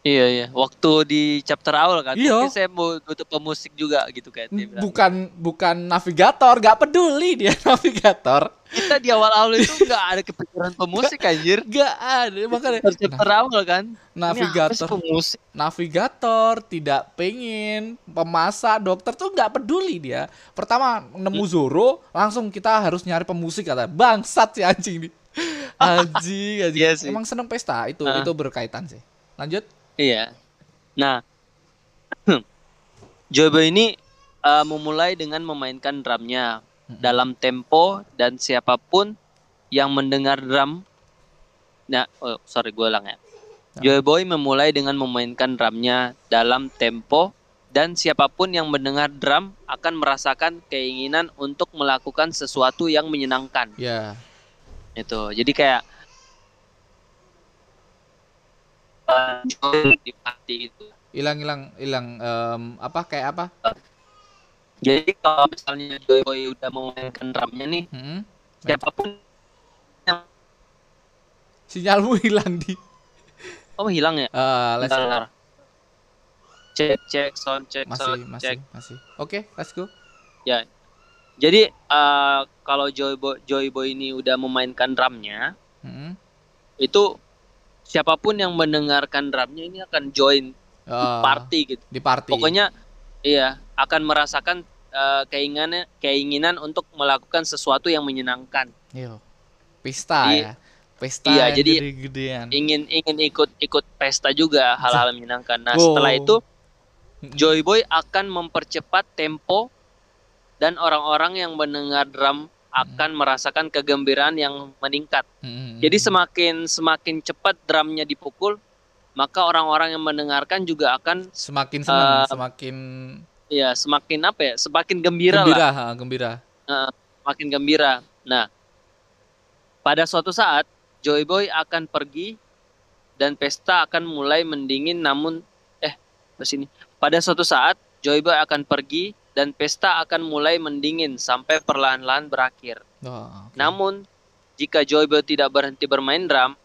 [SPEAKER 2] Iya iya. Waktu di chapter awal kan.
[SPEAKER 1] Iya.
[SPEAKER 2] Saya mau butuh pemusik juga gitu kayak dia bilang.
[SPEAKER 1] Bukan bukan navigator, gak peduli dia navigator.
[SPEAKER 2] Kita di awal-awal itu nggak ada kepikiran pemusik anjir.
[SPEAKER 1] Gak ada makanya
[SPEAKER 2] Chapter chapter awal kan.
[SPEAKER 1] Nah, navigator
[SPEAKER 2] pemusik.
[SPEAKER 1] navigator tidak pengen pemasak dokter tuh nggak peduli dia pertama nemu Zoro langsung kita harus nyari pemusik kata bangsat si anjing nih anjing anjing
[SPEAKER 2] Iya sih.
[SPEAKER 1] emang seneng pesta itu
[SPEAKER 2] Ah.
[SPEAKER 1] itu berkaitan sih lanjut
[SPEAKER 2] Iya. Nah, Joyboy ini eh, memulai dengan memainkan drumnya dalam tempo dan siapa pun yang mendengar drum. Nah, oh, sorry gue ulang ya. Joyboy memulai dengan memainkan drumnya dalam tempo dan siapa pun yang mendengar drum akan merasakan keinginan untuk melakukan sesuatu yang menyenangkan.
[SPEAKER 1] ya
[SPEAKER 2] Itu. Jadi kayak eh, Joy di party gitu.
[SPEAKER 1] hilang hilang hilang em, apa kayak apa
[SPEAKER 2] Jadi kalau misalnya Joy Boy udah memainkan drumnya nih,
[SPEAKER 1] Mm-mm.
[SPEAKER 2] siapa pun
[SPEAKER 1] sinyalmu hilang di
[SPEAKER 2] oh hilang ya?
[SPEAKER 1] Eh, let's
[SPEAKER 2] Bentar,
[SPEAKER 1] go.
[SPEAKER 2] bentar. Cek cek sound cek
[SPEAKER 1] masih
[SPEAKER 2] sound
[SPEAKER 1] masih
[SPEAKER 2] cek.
[SPEAKER 1] masih oke let's go
[SPEAKER 2] Jadi eh, kalau Joy Boy Joy Boy ini udah memainkan drumnya,
[SPEAKER 1] Mm-mm.
[SPEAKER 2] itu siapa pun yang mendengarkan drumnya ini akan join
[SPEAKER 1] Eh,
[SPEAKER 2] party gitu.
[SPEAKER 1] di party
[SPEAKER 2] Pokoknya iya akan merasakan eh, keinginan keinginan untuk melakukan sesuatu yang menyenangkan.
[SPEAKER 1] Yo. pesta
[SPEAKER 2] Iya.
[SPEAKER 1] ya pesta
[SPEAKER 2] Iya, jadi
[SPEAKER 1] gede-gedean
[SPEAKER 2] Ingin ingin ikut ikut pesta juga hal-hal menyenangkan. Nah,
[SPEAKER 1] Wow.
[SPEAKER 2] setelah itu. Joy Boy akan mempercepat tempo dan orang-orang yang mendengar drum akan merasakan kegembiraan yang meningkat.
[SPEAKER 1] Mm-mm.
[SPEAKER 2] Jadi semakin semakin cepat drumnya dipukul, maka orang-orang yang mendengarkan juga akan
[SPEAKER 1] semakin senang,
[SPEAKER 2] Eh,
[SPEAKER 1] semakin
[SPEAKER 2] ya semakin apa ya, semakin gembira,
[SPEAKER 1] gembira,
[SPEAKER 2] lah,
[SPEAKER 1] ha, gembira.
[SPEAKER 2] semakin gembira. Nah, pada suatu saat Joy Boy akan pergi dan pesta akan mulai mendingin namun eh ke sini. Pada suatu saat Joy Boy akan pergi dan pesta akan mulai mendingin sampai perlahan-lahan berakhir.
[SPEAKER 1] Oh, oke.
[SPEAKER 2] Namun jika Joy Boy tidak berhenti bermain drum,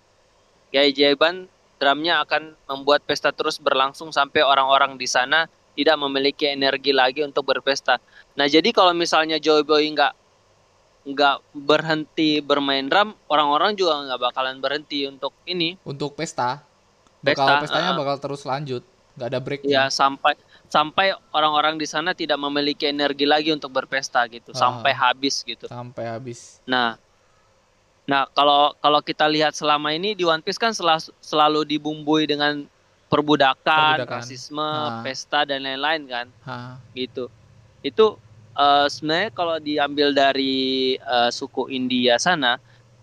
[SPEAKER 2] keajaiban drumnya akan membuat pesta terus berlangsung sampai orang-orang di sana tidak memiliki energi lagi untuk berpesta. Nah jadi kalau misalnya Joy Boy nggak nggak berhenti bermain drum, orang-orang juga nggak bakalan berhenti untuk ini.
[SPEAKER 1] untuk pesta, bakal
[SPEAKER 2] Pesta,
[SPEAKER 1] pestanya
[SPEAKER 2] uh,
[SPEAKER 1] bakal terus lanjut, nggak ada break.
[SPEAKER 2] Ya sampai sampai orang-orang di sana tidak memiliki energi lagi untuk berpesta gitu,
[SPEAKER 1] Ah.
[SPEAKER 2] sampai habis gitu.
[SPEAKER 1] sampai habis.
[SPEAKER 2] Nah, nah kalau kalau kita lihat selama ini di One Piece kan selalu, selalu dibumbui dengan perbudakan,
[SPEAKER 1] Perbudakan.
[SPEAKER 2] rasisme,
[SPEAKER 1] Nah.
[SPEAKER 2] pesta dan lain-lain kan,
[SPEAKER 1] Ha,
[SPEAKER 2] gitu. Itu eh, sebenarnya kalau diambil dari eh, suku India sana,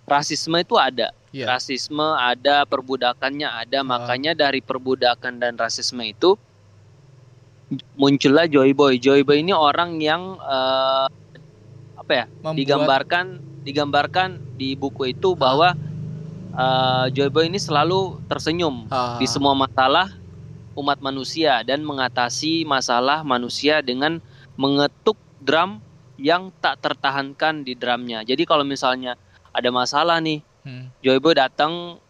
[SPEAKER 2] rasisme itu ada,
[SPEAKER 1] iya.
[SPEAKER 2] rasisme ada, perbudakannya ada, makanya dari perbudakan dan rasisme itu muncullah Joy Boy. Joy Boy ini orang yang eh, apa ya?
[SPEAKER 1] Membuat
[SPEAKER 2] digambarkan digambarkan di buku itu bahwa uh, Joy Boy ini selalu tersenyum
[SPEAKER 1] ha,
[SPEAKER 2] di semua masalah umat manusia dan mengatasi masalah manusia dengan mengetuk drum yang tak tertahankan di drumnya. Jadi kalau misalnya ada masalah nih,
[SPEAKER 1] hmm,
[SPEAKER 2] Joy Boy datang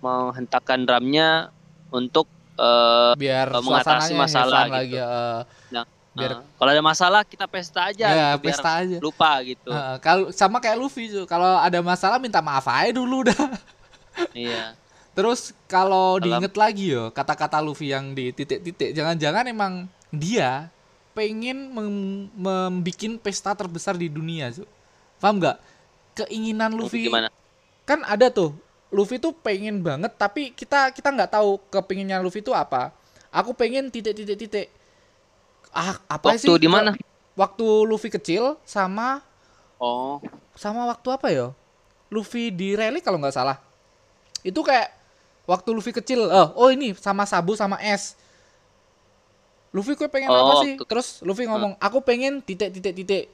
[SPEAKER 2] menghentakkan drumnya untuk uh,
[SPEAKER 1] biar
[SPEAKER 2] eh, mengatasi masalah
[SPEAKER 1] fun lagi.
[SPEAKER 2] gitu.
[SPEAKER 1] eh, Biar-
[SPEAKER 2] uh, kalau ada masalah kita pesta aja,
[SPEAKER 1] ya,
[SPEAKER 2] gitu, biar
[SPEAKER 1] pesta aja.
[SPEAKER 2] lupa gitu.
[SPEAKER 1] Ha, kalau sama kayak Luffy tuh, kalau ada masalah minta maaf aja dulu dah.
[SPEAKER 2] Iya.
[SPEAKER 1] Terus kalau diinget lagi yo kata-kata Luffy yang di titik-titik, jangan-jangan emang dia pengen mem- membikin pesta terbesar di dunia, Cuk. Paham nggak? Keinginan Luffy
[SPEAKER 2] Gimana?
[SPEAKER 1] kan ada tuh. Luffy tuh pengen banget, tapi kita kita nggak tahu kepinginnya Luffy itu apa. Aku pengen titik-titik-titik. Ah, apa
[SPEAKER 2] Waktu
[SPEAKER 1] sih?
[SPEAKER 2] di mana?
[SPEAKER 1] Waktu Luffy kecil sama
[SPEAKER 2] Oh,
[SPEAKER 1] sama waktu apa ya? Luffy di rally kalau nggak salah. Itu kayak waktu Luffy kecil. Oh, oh ini sama Sabu sama S. Luffy gue pengen
[SPEAKER 2] Oh,
[SPEAKER 1] apa sih?
[SPEAKER 2] waktu-
[SPEAKER 1] Terus Luffy ngomong, "Aku pengen titik-titik-titik."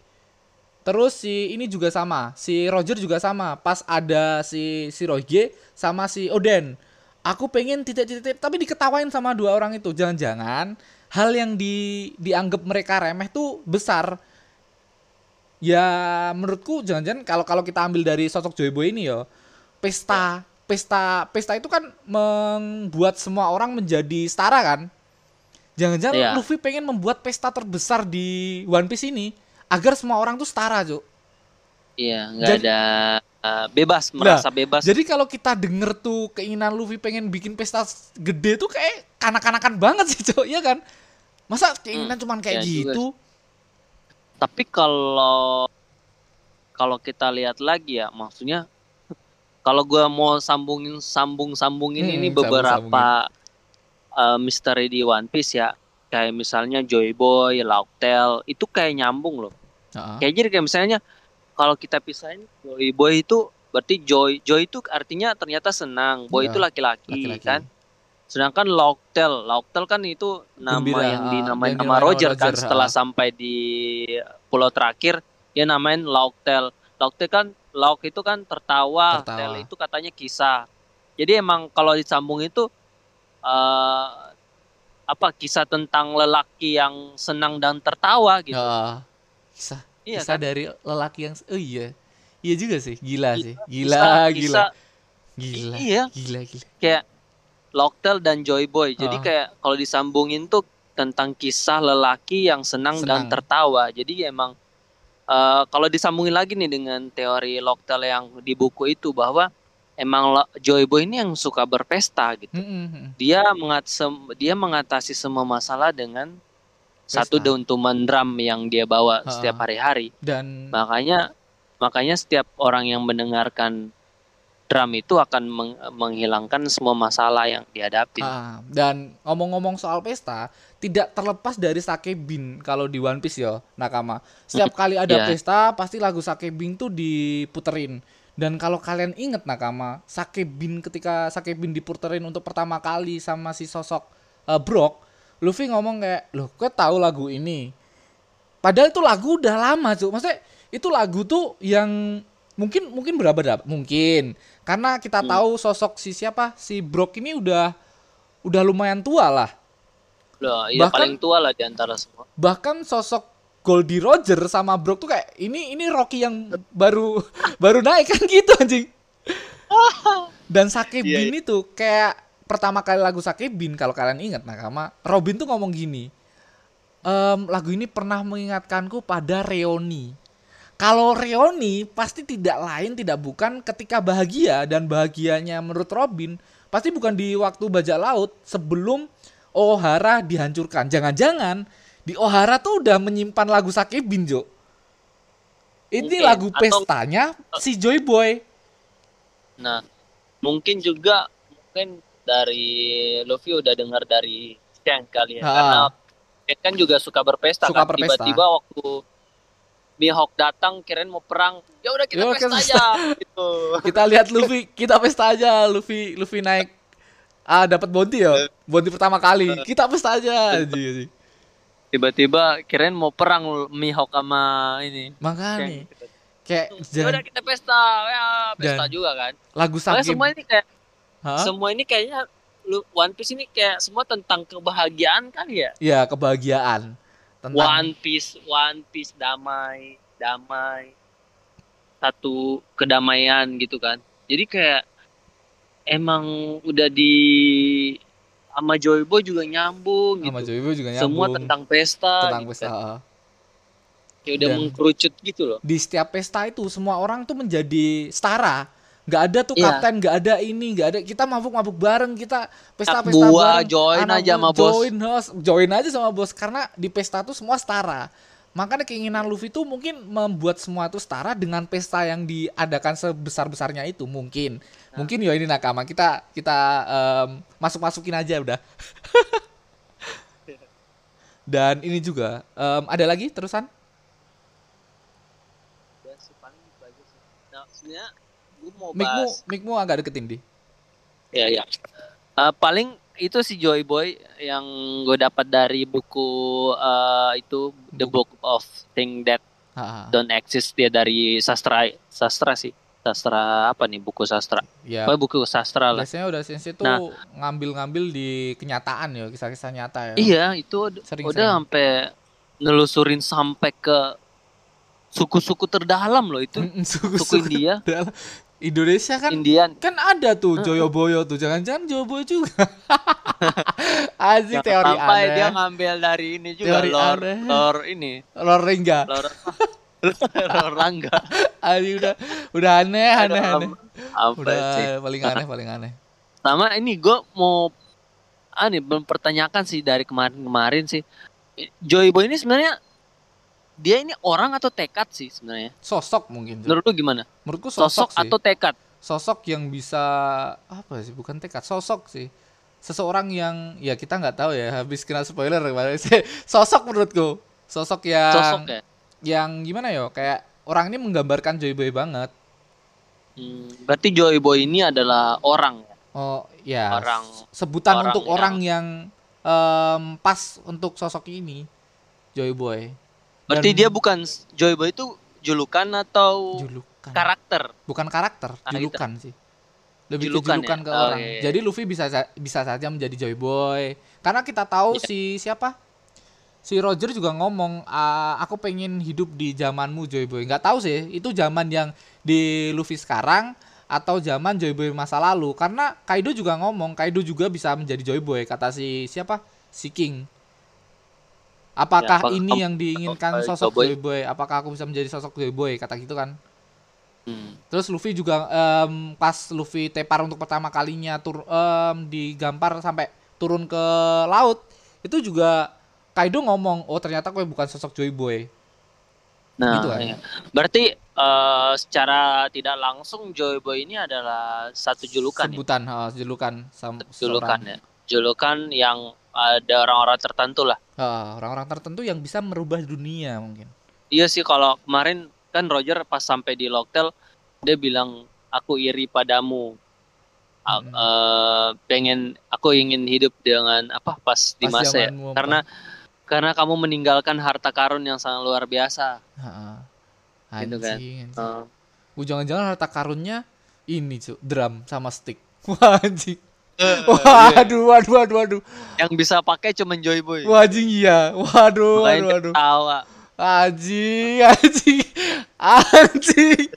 [SPEAKER 1] Terus si ini juga sama, si Roger juga sama. Pas ada si si Roger sama si Oden. Aku pengen titik-titik tapi diketawain sama dua orang itu. Jangan-jangan hal yang di dianggap mereka remeh tuh besar. Ya menurutku jangan-jangan kalau kalau kita ambil dari sosok Joy Boy ini ya pesta pesta pesta itu kan membuat semua orang menjadi setara kan. Jangan-jangan
[SPEAKER 2] Iya.
[SPEAKER 1] Luffy pengen membuat pesta terbesar di One Piece ini agar semua orang tuh setara, Cuk.
[SPEAKER 2] iya, nggak ada uh, bebas, merasa bebas.
[SPEAKER 1] Jadi kalau kita denger tuh keinginan Luffy pengen bikin pesta gede tuh kayak kanak-kanakan banget sih, Cuk. Iya kan? Masa keinginan cuman kayak
[SPEAKER 2] juga
[SPEAKER 1] gitu?
[SPEAKER 2] Tapi kalau kalau kita lihat lagi ya, maksudnya kalau gua mau sambungin sambung-sambungin
[SPEAKER 1] Hmm,
[SPEAKER 2] ini beberapa uh, misteri di One Piece ya, kayak misalnya Joy Boy, Lauktel, itu kayak nyambung loh.
[SPEAKER 1] Heeh.
[SPEAKER 2] Kayak jadi kayak misalnya kalau kita pisahin Joy Boy itu berarti Joy Joy itu artinya ternyata senang, Boy
[SPEAKER 1] Iya,
[SPEAKER 2] itu laki-laki
[SPEAKER 1] laki-laki.
[SPEAKER 2] kan. Sedangkan Lauktel, Lauktel kan itu nama
[SPEAKER 1] Gembira,
[SPEAKER 2] yang
[SPEAKER 1] ah,
[SPEAKER 2] dinamain nama
[SPEAKER 1] dinamain
[SPEAKER 2] Roger, kan
[SPEAKER 1] Roger,
[SPEAKER 2] setelah
[SPEAKER 1] ah.
[SPEAKER 2] sampai di pulau terakhir dia namain Lauktel. Lauktel kan Lauk itu kan tertawa,
[SPEAKER 1] Tertawa.
[SPEAKER 2] Tel itu katanya kisah. Jadi emang kalau disambung itu eh apa kisah tentang lelaki yang senang dan tertawa gitu.
[SPEAKER 1] Heeh. Kisah
[SPEAKER 2] Iya
[SPEAKER 1] kisah
[SPEAKER 2] kan?
[SPEAKER 1] dari lelaki yang oh iya. Iya juga sih, gila sih. Gila,
[SPEAKER 2] Kisah-
[SPEAKER 1] gila.
[SPEAKER 2] kisah-
[SPEAKER 1] Gila.
[SPEAKER 2] Iya.
[SPEAKER 1] Gila, gila.
[SPEAKER 2] kayak Locktail dan Joy Boy. Jadi
[SPEAKER 1] Ah.
[SPEAKER 2] kayak kalau disambungin tuh tentang kisah lelaki yang senang, dan
[SPEAKER 1] Senang.
[SPEAKER 2] tertawa. Jadi emang eh, kalau disambungin lagi nih dengan teori Locktail yang di buku itu bahwa emang Joy Boy ini yang suka berpesta gitu.
[SPEAKER 1] Mm-mm.
[SPEAKER 2] Dia mengat dia mengatasi semua masalah dengan satu
[SPEAKER 1] Pesta.
[SPEAKER 2] dentuman drum yang dia bawa
[SPEAKER 1] Ah.
[SPEAKER 2] setiap hari-hari.
[SPEAKER 1] Dan
[SPEAKER 2] Makanya makanya setiap orang yang mendengarkan drum itu akan meng- menghilangkan semua masalah yang dihadapi.
[SPEAKER 1] Ah, dan ngomong-ngomong soal pesta, tidak terlepas dari sake bin kalau di One Piece ya, nakama. Setiap kali ada
[SPEAKER 2] Iya.
[SPEAKER 1] pesta, pasti lagu sake bin tuh diputerin. Dan kalau kalian inget nakama, sake bin ketika sake bin diputerin untuk pertama kali sama si sosok eh, Brock, Luffy ngomong kayak, "Loh, kok tahu lagu ini?" Padahal itu lagu udah lama, Cuk. Maksudnya itu lagu tuh yang mungkin mungkin berapa berapa mungkin karena kita
[SPEAKER 2] Hmm.
[SPEAKER 1] tahu sosok si siapa si Brock ini udah udah lumayan tua lah
[SPEAKER 2] Loh, iya
[SPEAKER 1] Bahkan-
[SPEAKER 2] paling tua lah di antara semua.
[SPEAKER 1] bahkan sosok Goldie Roger sama Brock tuh kayak ini ini Rocky yang baru baru naik kan gitu anjing dan Sake
[SPEAKER 2] Iya,
[SPEAKER 1] Bin itu kayak pertama kali lagu Sake Bin kalau kalian ingat nakama Robin tuh ngomong gini "Em, lagu ini pernah mengingatkanku pada Reoni kalau Reoni pasti tidak lain tidak bukan ketika bahagia dan bahagianya menurut Robin pasti bukan di waktu bajak laut sebelum Ohara dihancurkan. Jangan-jangan di Ohara tuh udah menyimpan lagu Sake Bin, Jo. Ini
[SPEAKER 2] Mungkin,
[SPEAKER 1] lagu
[SPEAKER 2] atau-
[SPEAKER 1] pestanya si Joy Boy.
[SPEAKER 2] Nah, mungkin juga mungkin dari Luffy udah dengar dari Shank kali ya.
[SPEAKER 1] Ha.
[SPEAKER 2] Karena Shank kan juga suka berpesta
[SPEAKER 1] Suka
[SPEAKER 2] kan.
[SPEAKER 1] berpesta.
[SPEAKER 2] Tiba-tiba waktu Mihawk datang kirain mau perang, ya udah kita
[SPEAKER 1] Ya,
[SPEAKER 2] pesta aja gitu.
[SPEAKER 1] Kita lihat Luffy, kita pesta aja. Luffy Luffy naik ah dapat bounty ya. Bounty pertama kali. Kita pesta aja.
[SPEAKER 2] Tiba-tiba kirain mau perang Mihawk sama ini.
[SPEAKER 1] Makanya kayak
[SPEAKER 2] Ya
[SPEAKER 1] jangan
[SPEAKER 2] udah kita pesta, ya pesta juga kan.
[SPEAKER 1] lagu Sake
[SPEAKER 2] semua ini kayak
[SPEAKER 1] Hah?
[SPEAKER 2] semua ini kayaknya lu One Piece ini kayak semua tentang kebahagiaan kan ya.
[SPEAKER 1] Ya, kebahagiaan. Tentang
[SPEAKER 2] One Piece, One Piece damai, damai, satu kedamaian gitu kan. Jadi kayak emang udah di sama Joy Boy juga nyambung
[SPEAKER 1] sama
[SPEAKER 2] gitu.
[SPEAKER 1] Joy Boy juga nyambung.
[SPEAKER 2] Semua tentang pesta,
[SPEAKER 1] tentang
[SPEAKER 2] gitu
[SPEAKER 1] pesta.
[SPEAKER 2] kan. Kayak udah
[SPEAKER 1] Dan-
[SPEAKER 2] mengkerucut gitu loh.
[SPEAKER 1] Di setiap pesta itu semua orang tuh menjadi setara. Nggak ada tuh
[SPEAKER 2] Iya.
[SPEAKER 1] kapten, nggak ada ini, nggak ada. Kita mabuk-mabuk bareng, kita pesta-pesta
[SPEAKER 2] buah,
[SPEAKER 1] bareng.
[SPEAKER 2] join
[SPEAKER 1] Anak
[SPEAKER 2] aja sama bos.
[SPEAKER 1] Join, host, join aja sama bos karena di pesta tuh semua setara. Makanya keinginan Luffy tuh mungkin membuat semua tuh setara dengan pesta yang diadakan sebesar-besarnya itu mungkin.
[SPEAKER 2] Nah.
[SPEAKER 1] Mungkin ya ini nakama kita kita em, masuk-masukin aja udah. Dan ini juga em, ada lagi terusan?
[SPEAKER 2] Ya sih, paling aja sih. Nah, sebenarnya gue mau
[SPEAKER 1] Mikmu agak deketin di.
[SPEAKER 2] ya ya. Eh, paling itu si Joy Boy yang gue dapat dari buku eh, itu The Book of Things That
[SPEAKER 1] Ha.
[SPEAKER 2] Don't Exist dia dari sastra sastra sih. Sastra apa nih buku sastra?
[SPEAKER 1] Ya.
[SPEAKER 2] Buku sastra lah.
[SPEAKER 1] Biasanya udah sensei tuh
[SPEAKER 2] Nah.
[SPEAKER 1] ngambil-ngambil di kenyataan ya, kisah-kisah nyata ya.
[SPEAKER 2] Iya, itu
[SPEAKER 1] Sering,
[SPEAKER 2] udah
[SPEAKER 1] sering.
[SPEAKER 2] sampai nelusurin sampai ke suku-suku terdalam loh itu.
[SPEAKER 1] Mm,
[SPEAKER 2] Suku
[SPEAKER 1] Suku-suku
[SPEAKER 2] India,
[SPEAKER 1] Indonesia kan
[SPEAKER 2] Indian.
[SPEAKER 1] kan ada tuh Joyoboyo tuh. Jangan-jangan Joyoboyo juga. Azik
[SPEAKER 2] Jangan
[SPEAKER 1] teori
[SPEAKER 2] sampai
[SPEAKER 1] aneh.
[SPEAKER 2] dia ngambil dari ini juga
[SPEAKER 1] Teori
[SPEAKER 2] lor
[SPEAKER 1] aneh.
[SPEAKER 2] lor ini
[SPEAKER 1] Lor Ringga.
[SPEAKER 2] lor lor rangga
[SPEAKER 1] Azik udah udah aneh aneh aneh.
[SPEAKER 2] apa
[SPEAKER 1] Udah
[SPEAKER 2] sih
[SPEAKER 1] paling aneh paling aneh.
[SPEAKER 2] sama ini gue mau ah nih mempertanyakan sih dari kemarin-kemarin sih Joy Boy ini sebenarnya dia ini orang atau tekad sih sebenarnya?
[SPEAKER 1] Sosok mungkin.
[SPEAKER 2] Menurut lu gimana?
[SPEAKER 1] Menurutku
[SPEAKER 2] sosok,
[SPEAKER 1] sosok, sih.
[SPEAKER 2] atau tekad?
[SPEAKER 1] Sosok yang bisa apa sih bukan tekad sosok sih. Seseorang yang ya kita nggak tahu ya habis kena spoiler kemarin sosok menurutku. Sosok yang
[SPEAKER 2] sosok ya?
[SPEAKER 1] yang gimana ya kayak orang ini menggambarkan Joy Boy banget.
[SPEAKER 2] Hmm, berarti Joy Boy ini adalah orang ya?
[SPEAKER 1] Oh ya
[SPEAKER 2] Orang-
[SPEAKER 1] sebutan
[SPEAKER 2] orang
[SPEAKER 1] untuk
[SPEAKER 2] yang-
[SPEAKER 1] orang yang em, pas untuk sosok ini Joy Boy
[SPEAKER 2] berarti
[SPEAKER 1] Dan-
[SPEAKER 2] dia bukan Joy Boy itu julukan atau
[SPEAKER 1] julukan.
[SPEAKER 2] karakter?
[SPEAKER 1] Bukan karakter
[SPEAKER 2] Ah, gitu.
[SPEAKER 1] julukan sih. Lebih
[SPEAKER 2] Julukan
[SPEAKER 1] ke julukan
[SPEAKER 2] ya?
[SPEAKER 1] ke
[SPEAKER 2] Oh,
[SPEAKER 1] orang.
[SPEAKER 2] iya, iya.
[SPEAKER 1] jadi Luffy bisa sa- bisa saja menjadi Joy Boy. Karena kita tahu
[SPEAKER 2] Iya.
[SPEAKER 1] si siapa? Si Roger juga ngomong "Ah, aku pengen hidup di zamanmu Joy Boy. Nggak tahu sih itu zaman yang di Luffy sekarang atau zaman Joy Boy masa lalu. Karena Kaido juga ngomong Kaido juga bisa menjadi Joy Boy kata si siapa? Si King apakah
[SPEAKER 2] Ya, apa-
[SPEAKER 1] ini yang diinginkan
[SPEAKER 2] apa-
[SPEAKER 1] sosok
[SPEAKER 2] Joy Boy?
[SPEAKER 1] Apakah aku bisa menjadi sosok Joy Boy kata gitu kan
[SPEAKER 2] Hmm.
[SPEAKER 1] Terus Luffy juga em, pas Luffy tepar untuk pertama kalinya tur em, digampar sampai turun ke laut itu juga Kaido ngomong oh ternyata gue bukan sosok Joy Boy.
[SPEAKER 2] Nah,
[SPEAKER 1] Gitu kan?
[SPEAKER 2] iya. berarti eh, secara tidak langsung Joy Boy ini adalah satu julukan ya?
[SPEAKER 1] Sebutan ha, julukan sam-
[SPEAKER 2] Julukan
[SPEAKER 1] seseorang.
[SPEAKER 2] ya. Julukan yang ada orang-orang tertentu lah.
[SPEAKER 1] Ha, orang-orang tertentu yang bisa merubah dunia mungkin.
[SPEAKER 2] Iya sih kalau kemarin kan Roger pas sampai di Locktail dia bilang aku iri padamu. A-
[SPEAKER 1] Mm.
[SPEAKER 2] eh, pengen aku ingin hidup dengan apa pas di
[SPEAKER 1] Pas
[SPEAKER 2] masa ya. Karena karena kamu meninggalkan harta karun yang sangat luar biasa.
[SPEAKER 1] Ha,
[SPEAKER 2] Gitu kan.
[SPEAKER 1] Uh, jangan-jangan harta karunnya ini cu, drum sama stick. Wah anjing. Waduh, waduh, waduh, waduh.
[SPEAKER 2] yang bisa pakai cuma Joy Boy.
[SPEAKER 1] Wah anjing iya. Waduh,
[SPEAKER 2] Makanya
[SPEAKER 1] waduh, waduh.
[SPEAKER 2] ketawa.
[SPEAKER 1] Anjing, anjing, anjing.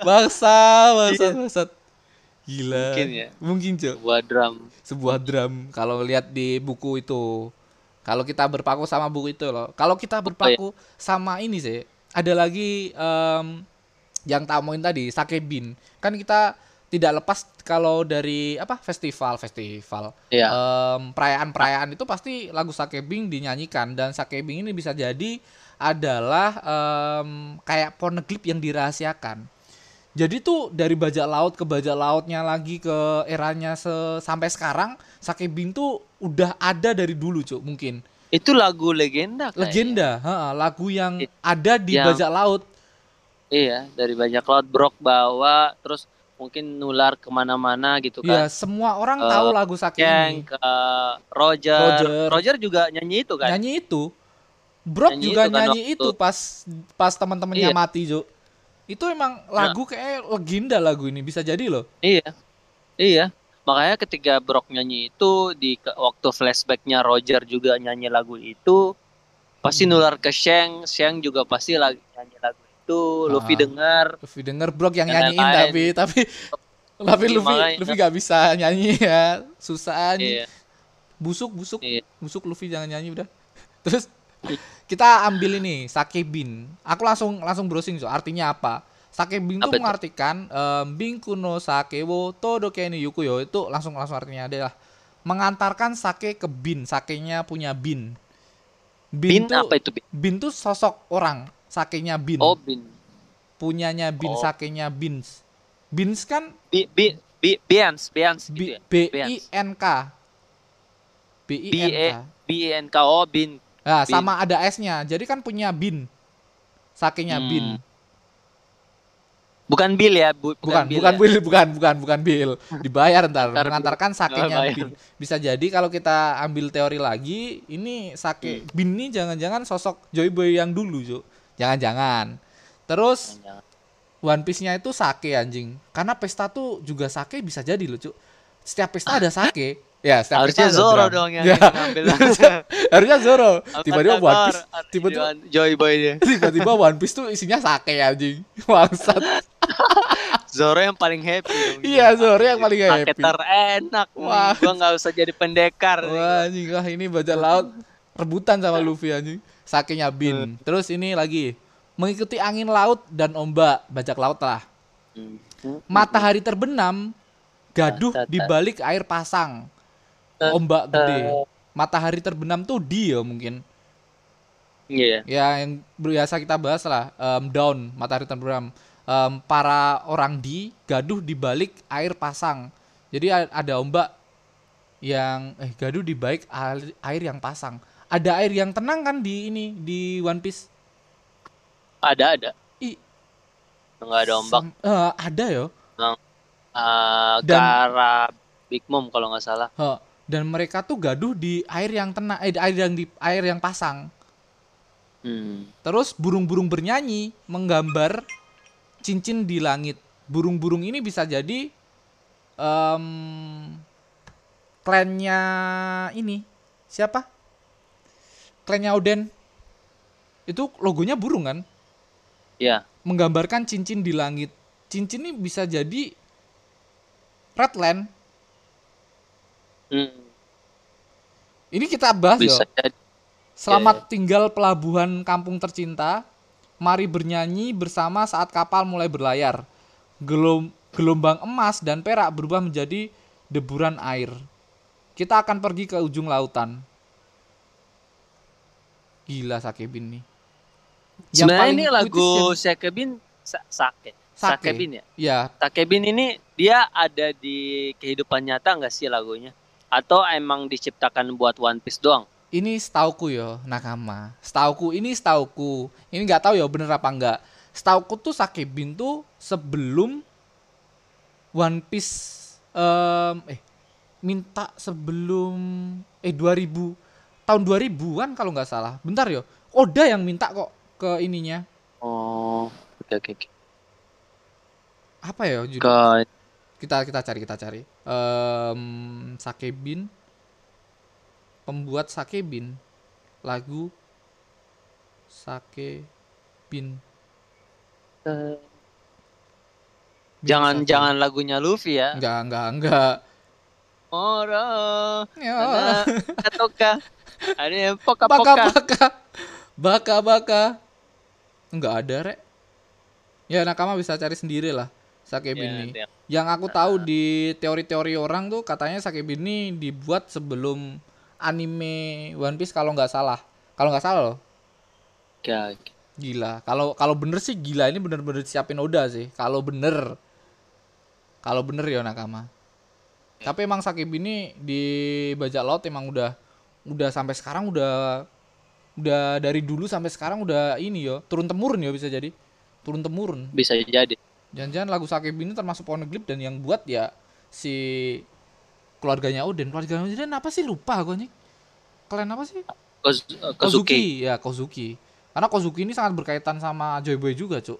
[SPEAKER 1] Bangsa, bangsa,
[SPEAKER 2] Iya.
[SPEAKER 1] bangsat. Gila.
[SPEAKER 2] Mungkin ya.
[SPEAKER 1] Mungkin, Cok.
[SPEAKER 2] Buat drum.
[SPEAKER 1] Sebuah drum kalau lihat di buku itu. Kalau kita berpaku sama buku itu loh. Kalau kita
[SPEAKER 2] Oh, iya.
[SPEAKER 1] berpaku sama ini sih, ada lagi em, yang tamuin tadi, sake bin. Kan kita tidak lepas kalau dari apa festival festival
[SPEAKER 2] Iya.
[SPEAKER 1] Em, perayaan-perayaan itu pasti lagu Sakebing dinyanyikan dan Sakebing ini bisa jadi adalah em, kayak porneglip yang dirahasiakan. Jadi tuh dari bajak laut ke bajak lautnya lagi ke eranya se- sampai sekarang Sakebing tuh udah ada dari dulu cuk mungkin
[SPEAKER 2] Itu lagu legenda kayaknya.
[SPEAKER 1] legenda ha, lagu yang
[SPEAKER 2] I-
[SPEAKER 1] ada di
[SPEAKER 2] yang-
[SPEAKER 1] bajak laut
[SPEAKER 2] Iya, dari banyak laut Brok bawa terus mungkin nular ke mana-mana gitu
[SPEAKER 1] ya
[SPEAKER 2] kan.
[SPEAKER 1] semua orang
[SPEAKER 2] Eh,
[SPEAKER 1] tahu lagu Sake
[SPEAKER 2] Yang
[SPEAKER 1] ini
[SPEAKER 2] ke Roger.
[SPEAKER 1] Roger.
[SPEAKER 2] Roger. juga nyanyi itu kan.
[SPEAKER 1] nyanyi itu Brok
[SPEAKER 2] Nyanyi
[SPEAKER 1] juga
[SPEAKER 2] itu kan
[SPEAKER 1] nyanyi
[SPEAKER 2] waktu-
[SPEAKER 1] itu pas pas teman-temannya
[SPEAKER 2] Iya.
[SPEAKER 1] mati Jo itu emang lagu kayak legenda lagu ini bisa jadi loh
[SPEAKER 2] Iya. Iya. Makanya ketika Brok nyanyi itu di waktu flashbacknya Roger juga nyanyi lagu itu pasti
[SPEAKER 1] Hmm.
[SPEAKER 2] nular ke Sheng, Sheng juga pasti lagi nyanyi lagu itu. Luffy
[SPEAKER 1] Ah.
[SPEAKER 2] dengar.
[SPEAKER 1] Luffy denger Brok yang nyanyiin
[SPEAKER 2] lain.
[SPEAKER 1] tapi tapi tapi Luffy
[SPEAKER 2] makanya.
[SPEAKER 1] Luffy gak bisa nyanyi ya susah
[SPEAKER 2] Iya.
[SPEAKER 1] busuk busuk
[SPEAKER 2] Iya.
[SPEAKER 1] busuk Luffy jangan nyanyi udah terus kita ambil ini sake bin aku langsung langsung browsing so artinya apa sake bin itu mengartikan em, binku no sake wo todoke ni yukuyo itu langsung langsung artinya adalah mengantarkan sake ke bin sakenya punya bin
[SPEAKER 2] Bin
[SPEAKER 1] tuh
[SPEAKER 2] apa itu? Bin?
[SPEAKER 1] bin tuh sosok orang sakenya bin
[SPEAKER 2] Oh, Bin.
[SPEAKER 1] punyanya bin
[SPEAKER 2] Oh.
[SPEAKER 1] sakenya bins bins kan
[SPEAKER 2] Bi, bi, bi, Bians, Bians
[SPEAKER 1] B,
[SPEAKER 2] gitu ya.
[SPEAKER 1] B I N K B I N K
[SPEAKER 2] B E N K O Bin.
[SPEAKER 1] Nah,
[SPEAKER 2] Bin.
[SPEAKER 1] sama ada S-nya. Jadi kan punya bin. Sakenya
[SPEAKER 2] Hmm.
[SPEAKER 1] bin.
[SPEAKER 2] Bukan Bill ya, bu-
[SPEAKER 1] Bukan,
[SPEAKER 2] Bill
[SPEAKER 1] bukan
[SPEAKER 2] ya.
[SPEAKER 1] Bill, bukan, bukan, bukan Bill. Dibayar ntar,
[SPEAKER 2] Ntar
[SPEAKER 1] mengantarkan sakenya bin. Bisa jadi kalau kita ambil teori lagi, ini sake
[SPEAKER 2] Hmm.
[SPEAKER 1] bin ini jangan-jangan sosok Joy Boy yang dulu, Cuk. Jangan-jangan. Terus
[SPEAKER 2] Jangan.
[SPEAKER 1] One Piece-nya itu sake anjing. Karena pesta tuh juga sake bisa jadi loh, Cuk. Setiap pesta ada sake. Ya, setiap
[SPEAKER 2] Harusnya
[SPEAKER 1] pesta
[SPEAKER 2] Zoro dong yang
[SPEAKER 1] Ya,
[SPEAKER 2] ngambil.
[SPEAKER 1] harusnya Zoro. Tiba-tiba One Piece, tiba-tiba
[SPEAKER 2] Joy- Boy
[SPEAKER 1] tiba-tiba One Piece tuh isinya sake anjing. Bangsat.
[SPEAKER 2] Zoro yang paling happy.
[SPEAKER 1] Iya, Zoro yang paling
[SPEAKER 2] Pakai
[SPEAKER 1] happy.
[SPEAKER 2] terenak.
[SPEAKER 1] Wah.
[SPEAKER 2] Gua nggak usah jadi pendekar.
[SPEAKER 1] Wah, anjing ini bajak laut rebutan sama Luffy anjing. Sakenya Bin. Terus ini lagi mengikuti angin laut dan ombak bajak laut lah.
[SPEAKER 2] Hmm.
[SPEAKER 1] Matahari terbenam, gaduh
[SPEAKER 2] Ta- ta- ta.
[SPEAKER 1] di balik air pasang. Ombak gede.
[SPEAKER 2] ta.
[SPEAKER 1] Matahari terbenam tuh di ya mungkin.
[SPEAKER 2] Iya.
[SPEAKER 1] Ya yang biasa kita bahas lah, em, down, matahari terbenam. Em, para orang di gaduh di balik air pasang. Jadi ada ombak yang eh gaduh di balik air yang pasang. Ada air yang tenang kan di ini di One Piece?
[SPEAKER 2] Ada ada.
[SPEAKER 1] Ih,
[SPEAKER 2] Nggak ada ombak.
[SPEAKER 1] sam- eh, ada.
[SPEAKER 2] Ah, ke
[SPEAKER 1] Dan-
[SPEAKER 2] arah Big Mom kalau nggak salah.
[SPEAKER 1] Heh, dan mereka tuh gaduh di air yang tenang, eh di air yang di air yang pasang.
[SPEAKER 2] Hmm.
[SPEAKER 1] Terus burung-burung bernyanyi menggambar cincin di langit. Burung-burung ini bisa jadi em klannya ini siapa? Klannya Oden. Itu logonya burung kan?
[SPEAKER 2] Ya.
[SPEAKER 1] Menggambarkan cincin di langit. Cincin ini bisa jadi Redland.
[SPEAKER 2] Hmm.
[SPEAKER 1] Ini kita bahas
[SPEAKER 2] Bisa
[SPEAKER 1] yo.
[SPEAKER 2] jadi.
[SPEAKER 1] Selamat tinggal pelabuhan kampung tercinta. Mari bernyanyi bersama saat kapal mulai berlayar. Gelom- gelombang emas dan perak berubah menjadi deburan air. Kita akan pergi ke ujung lautan. Gila Sakebin nih. Yang
[SPEAKER 2] Sebenarnya ini lagu
[SPEAKER 1] yang-
[SPEAKER 2] Sakebin Sa- Sake.
[SPEAKER 1] Sake.
[SPEAKER 2] Sakebin ya.
[SPEAKER 1] Ya,
[SPEAKER 2] Sakebin ini dia ada di kehidupan nyata nggak sih lagunya? Atau emang diciptakan buat One Piece doang?
[SPEAKER 1] ini setauku yo nakama. Setauku ini setauku. Ini nggak tahu ya bener apa enggak. Setauku tuh Sakebin tuh sebelum One Piece em, eh minta sebelum eh 2000 tahun 2000-an kalau nggak salah. Bentar yo. Oda yang minta kok ke ininya.
[SPEAKER 2] Oh, oke oke. oke.
[SPEAKER 1] Apa ya judul?
[SPEAKER 2] Ke
[SPEAKER 1] Kita kita cari kita cari. Em Sakebin pembuat Sakebin lagu Sakebin
[SPEAKER 2] ke-
[SPEAKER 1] Bin
[SPEAKER 2] jangan
[SPEAKER 1] Sake.
[SPEAKER 2] jangan lagunya Luffy ya.
[SPEAKER 1] enggak enggak enggak
[SPEAKER 2] Ora.
[SPEAKER 1] ya
[SPEAKER 2] Atoka. Ada yang poka
[SPEAKER 1] baka
[SPEAKER 2] poka.
[SPEAKER 1] baka baka baka enggak ada rek. Ya nakama bisa cari sendiri lah Sakebin ini yang aku tahu di teori-teori orang tuh katanya Sakebin ini dibuat sebelum anime One Piece kalau nggak salah. Kalau nggak salah loh.
[SPEAKER 2] Oke.
[SPEAKER 1] gila. Kalau kalau bener sih gila ini bener-bener siapin Oda sih. Kalau bener. Kalau bener ya nakama. Tapi emang Sakib ini di bajak laut emang udah udah sampai sekarang udah udah dari dulu sampai sekarang udah ini yo turun temurun ya bisa jadi. Turun temurun.
[SPEAKER 2] Bisa jadi.
[SPEAKER 1] jangan-jangan lagu Sakib ini termasuk Poneglyph dan yang buat ya si keluarganya Oden keluarganya Oden apa sih? Lupa aku nih kalian apa sih?
[SPEAKER 2] Koz- Kozuki.
[SPEAKER 1] ya Kozuki. Karena Kozuki ini sangat berkaitan sama Joy Boy juga cuk.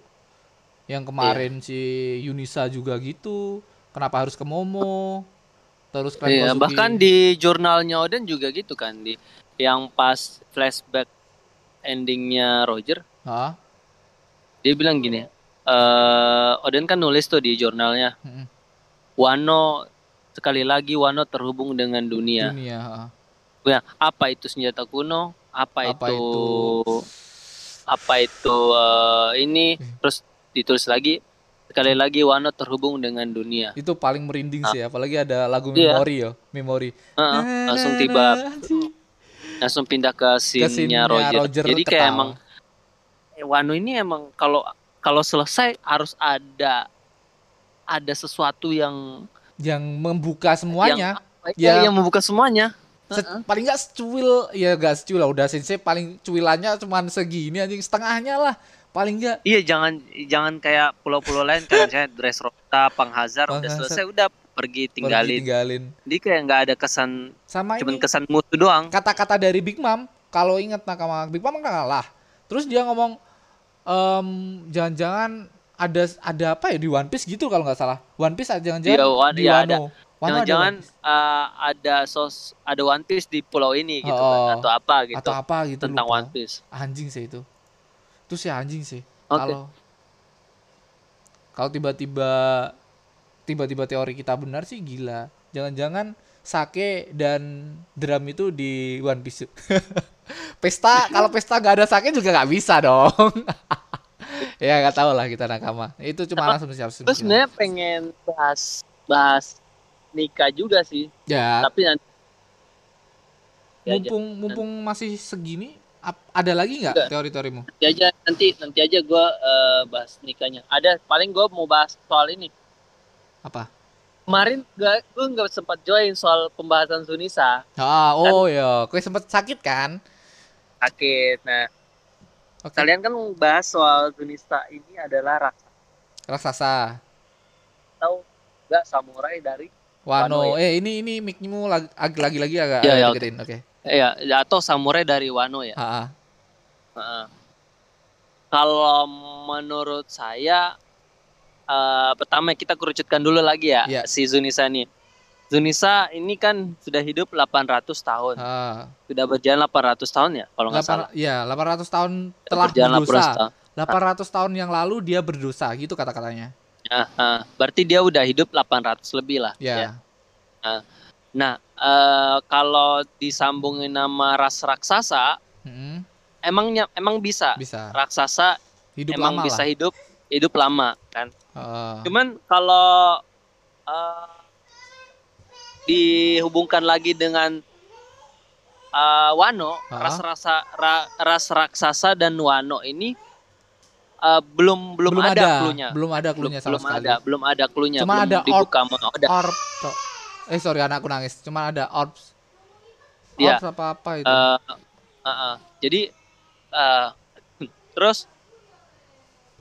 [SPEAKER 1] Yang kemarin si Yunisa juga gitu. Kenapa harus ke Momo terus klan
[SPEAKER 2] Iya, bahkan di jurnalnya Oden juga gitu kan di yang pas flashback endingnya Roger,
[SPEAKER 1] Hah?
[SPEAKER 2] dia bilang gini, eh Oden kan nulis tuh di jurnalnya,
[SPEAKER 1] Mm-mm.
[SPEAKER 2] Wano sekali lagi Wano terhubung dengan dunia.
[SPEAKER 1] dunia ha.
[SPEAKER 2] Ya, apa itu senjata kuno? Apa,
[SPEAKER 1] Apa
[SPEAKER 2] itu,
[SPEAKER 1] itu?
[SPEAKER 2] apa itu eh, ini? Terus ditulis lagi sekali lagi Wano terhubung dengan dunia.
[SPEAKER 1] itu paling merinding sih apalagi ada lagu
[SPEAKER 2] Ah. Iya.
[SPEAKER 1] memori ya memori
[SPEAKER 2] Heeh, langsung tiba langsung pindah ke scene-nya Roger.
[SPEAKER 1] Roger
[SPEAKER 2] Jadi
[SPEAKER 1] ketawa.
[SPEAKER 2] kayak emang eh, Wano ini emang kalau kalau selesai harus ada ada sesuatu yang
[SPEAKER 1] yang membuka semuanya
[SPEAKER 2] yang,
[SPEAKER 1] Ya.
[SPEAKER 2] yang membuka semuanya.
[SPEAKER 1] Se-
[SPEAKER 2] Heeh.
[SPEAKER 1] paling nggak secuil ya gak secuil lah udah sensei paling cuilannya cuman segini anjing setengahnya lah paling nggak
[SPEAKER 2] Iya jangan jangan kayak pulau-pulau lain kayak misalnya Dressrosa, Panghazar udah
[SPEAKER 1] Panghazar.
[SPEAKER 2] selesai udah pergi
[SPEAKER 1] pergi
[SPEAKER 2] tinggalin.
[SPEAKER 1] tinggalin
[SPEAKER 2] Jadi kayak nggak ada kesan,
[SPEAKER 1] sama
[SPEAKER 2] cuman
[SPEAKER 1] ini
[SPEAKER 2] kesan mutu doang.
[SPEAKER 1] kata-kata dari Big Mom kalau inget nakama Big Mom kalah terus dia ngomong em, jangan-jangan ada ada apa ya di One Piece gitu kalau nggak salah One Piece jangan-jangan
[SPEAKER 2] Iya, One-
[SPEAKER 1] di
[SPEAKER 2] iya,
[SPEAKER 1] Wano
[SPEAKER 2] ada. Jangan-jangan uh, ada sos ada One Piece di pulau ini gitu
[SPEAKER 1] Oh,
[SPEAKER 2] kan atau apa gitu
[SPEAKER 1] atau apa gitu
[SPEAKER 2] tentang
[SPEAKER 1] lupa.
[SPEAKER 2] One Piece.
[SPEAKER 1] anjing sih itu itu sih anjing sih.
[SPEAKER 2] Oke.
[SPEAKER 1] kalau kalau tiba-tiba tiba-tiba teori kita benar sih gila. Jangan-jangan sake dan drum itu di One Piece. Pesta kalau pesta nggak ada sake juga nggak bisa dong. Ya nggak tahu lah kita nakama. Itu cuma langsung siap
[SPEAKER 2] Terus sebenarnya pengen bahas bahas nikah juga sih,
[SPEAKER 1] ya.
[SPEAKER 2] Tapi nanti Ya,
[SPEAKER 1] mumpung mumpung masih segini ada lagi nggak
[SPEAKER 2] Enggak.
[SPEAKER 1] teori-teorimu
[SPEAKER 2] nanti aja nanti nanti aja gue bahas nikahnya. Ada paling gue mau bahas soal ini.
[SPEAKER 1] apa
[SPEAKER 2] Kemarin gak, gue nggak sempat join soal pembahasan Sunisa
[SPEAKER 1] ah oh ya kue sempet sakit kan
[SPEAKER 2] sakit. Nah
[SPEAKER 1] Oke.
[SPEAKER 2] kalian kan bahas soal Sunisa ini adalah raksasa
[SPEAKER 1] raksasa
[SPEAKER 2] atau enggak samurai dari
[SPEAKER 1] Wano,
[SPEAKER 2] Wano,
[SPEAKER 1] eh ini ini mic-mu lagi lagi lagi agak
[SPEAKER 2] Iya,
[SPEAKER 1] agak
[SPEAKER 2] iya,
[SPEAKER 1] deketin, oke.
[SPEAKER 2] Ya atau samurai dari Wano ya. Heeh. Kalau menurut saya eh, pertama kita kerucutkan dulu lagi ya
[SPEAKER 1] Iya.
[SPEAKER 2] si Zunisa ini. Zunisa ini kan sudah hidup 800 tahun.
[SPEAKER 1] Ah.
[SPEAKER 2] Sudah berjalan 800 tahun ya kalau nggak salah.
[SPEAKER 1] Iya, 800 tahun
[SPEAKER 2] Sudah
[SPEAKER 1] telah
[SPEAKER 2] berjalan 800
[SPEAKER 1] berdosa.
[SPEAKER 2] tahun.
[SPEAKER 1] 800 tahun yang lalu dia berdosa, gitu kata-katanya.
[SPEAKER 2] Ah, ah. berarti dia udah hidup 800 lebih lah.
[SPEAKER 1] Ya.
[SPEAKER 2] Nah, eh, kalau disambungin nama ras raksasa,
[SPEAKER 1] Mm-mm,
[SPEAKER 2] emangnya emang bisa.
[SPEAKER 1] bisa.
[SPEAKER 2] Raksasa
[SPEAKER 1] Hidup
[SPEAKER 2] emang
[SPEAKER 1] lama
[SPEAKER 2] bisa
[SPEAKER 1] lah.
[SPEAKER 2] hidup hidup lama kan.
[SPEAKER 1] Ah.
[SPEAKER 2] Cuman kalau eh, dihubungkan lagi dengan eh, Wano,
[SPEAKER 1] Ah.
[SPEAKER 2] ras rasa ra- ras raksasa dan Wano ini eh, belum belum,
[SPEAKER 1] belum
[SPEAKER 2] ada,
[SPEAKER 1] ada,
[SPEAKER 2] cluenya.
[SPEAKER 1] belum ada
[SPEAKER 2] Belum,
[SPEAKER 1] cluenya sama
[SPEAKER 2] belum
[SPEAKER 1] sekali.
[SPEAKER 2] ada, belum ada cluenya,
[SPEAKER 1] Cuma
[SPEAKER 2] belum
[SPEAKER 1] ada
[SPEAKER 2] dibuka sama Oda.
[SPEAKER 1] Orb toh. Eh sorry anakku nangis. Cuma ada orbs.
[SPEAKER 2] Iya.
[SPEAKER 1] Orbs apa-apa itu.
[SPEAKER 2] Eh, eh, eh. Jadi eh, terus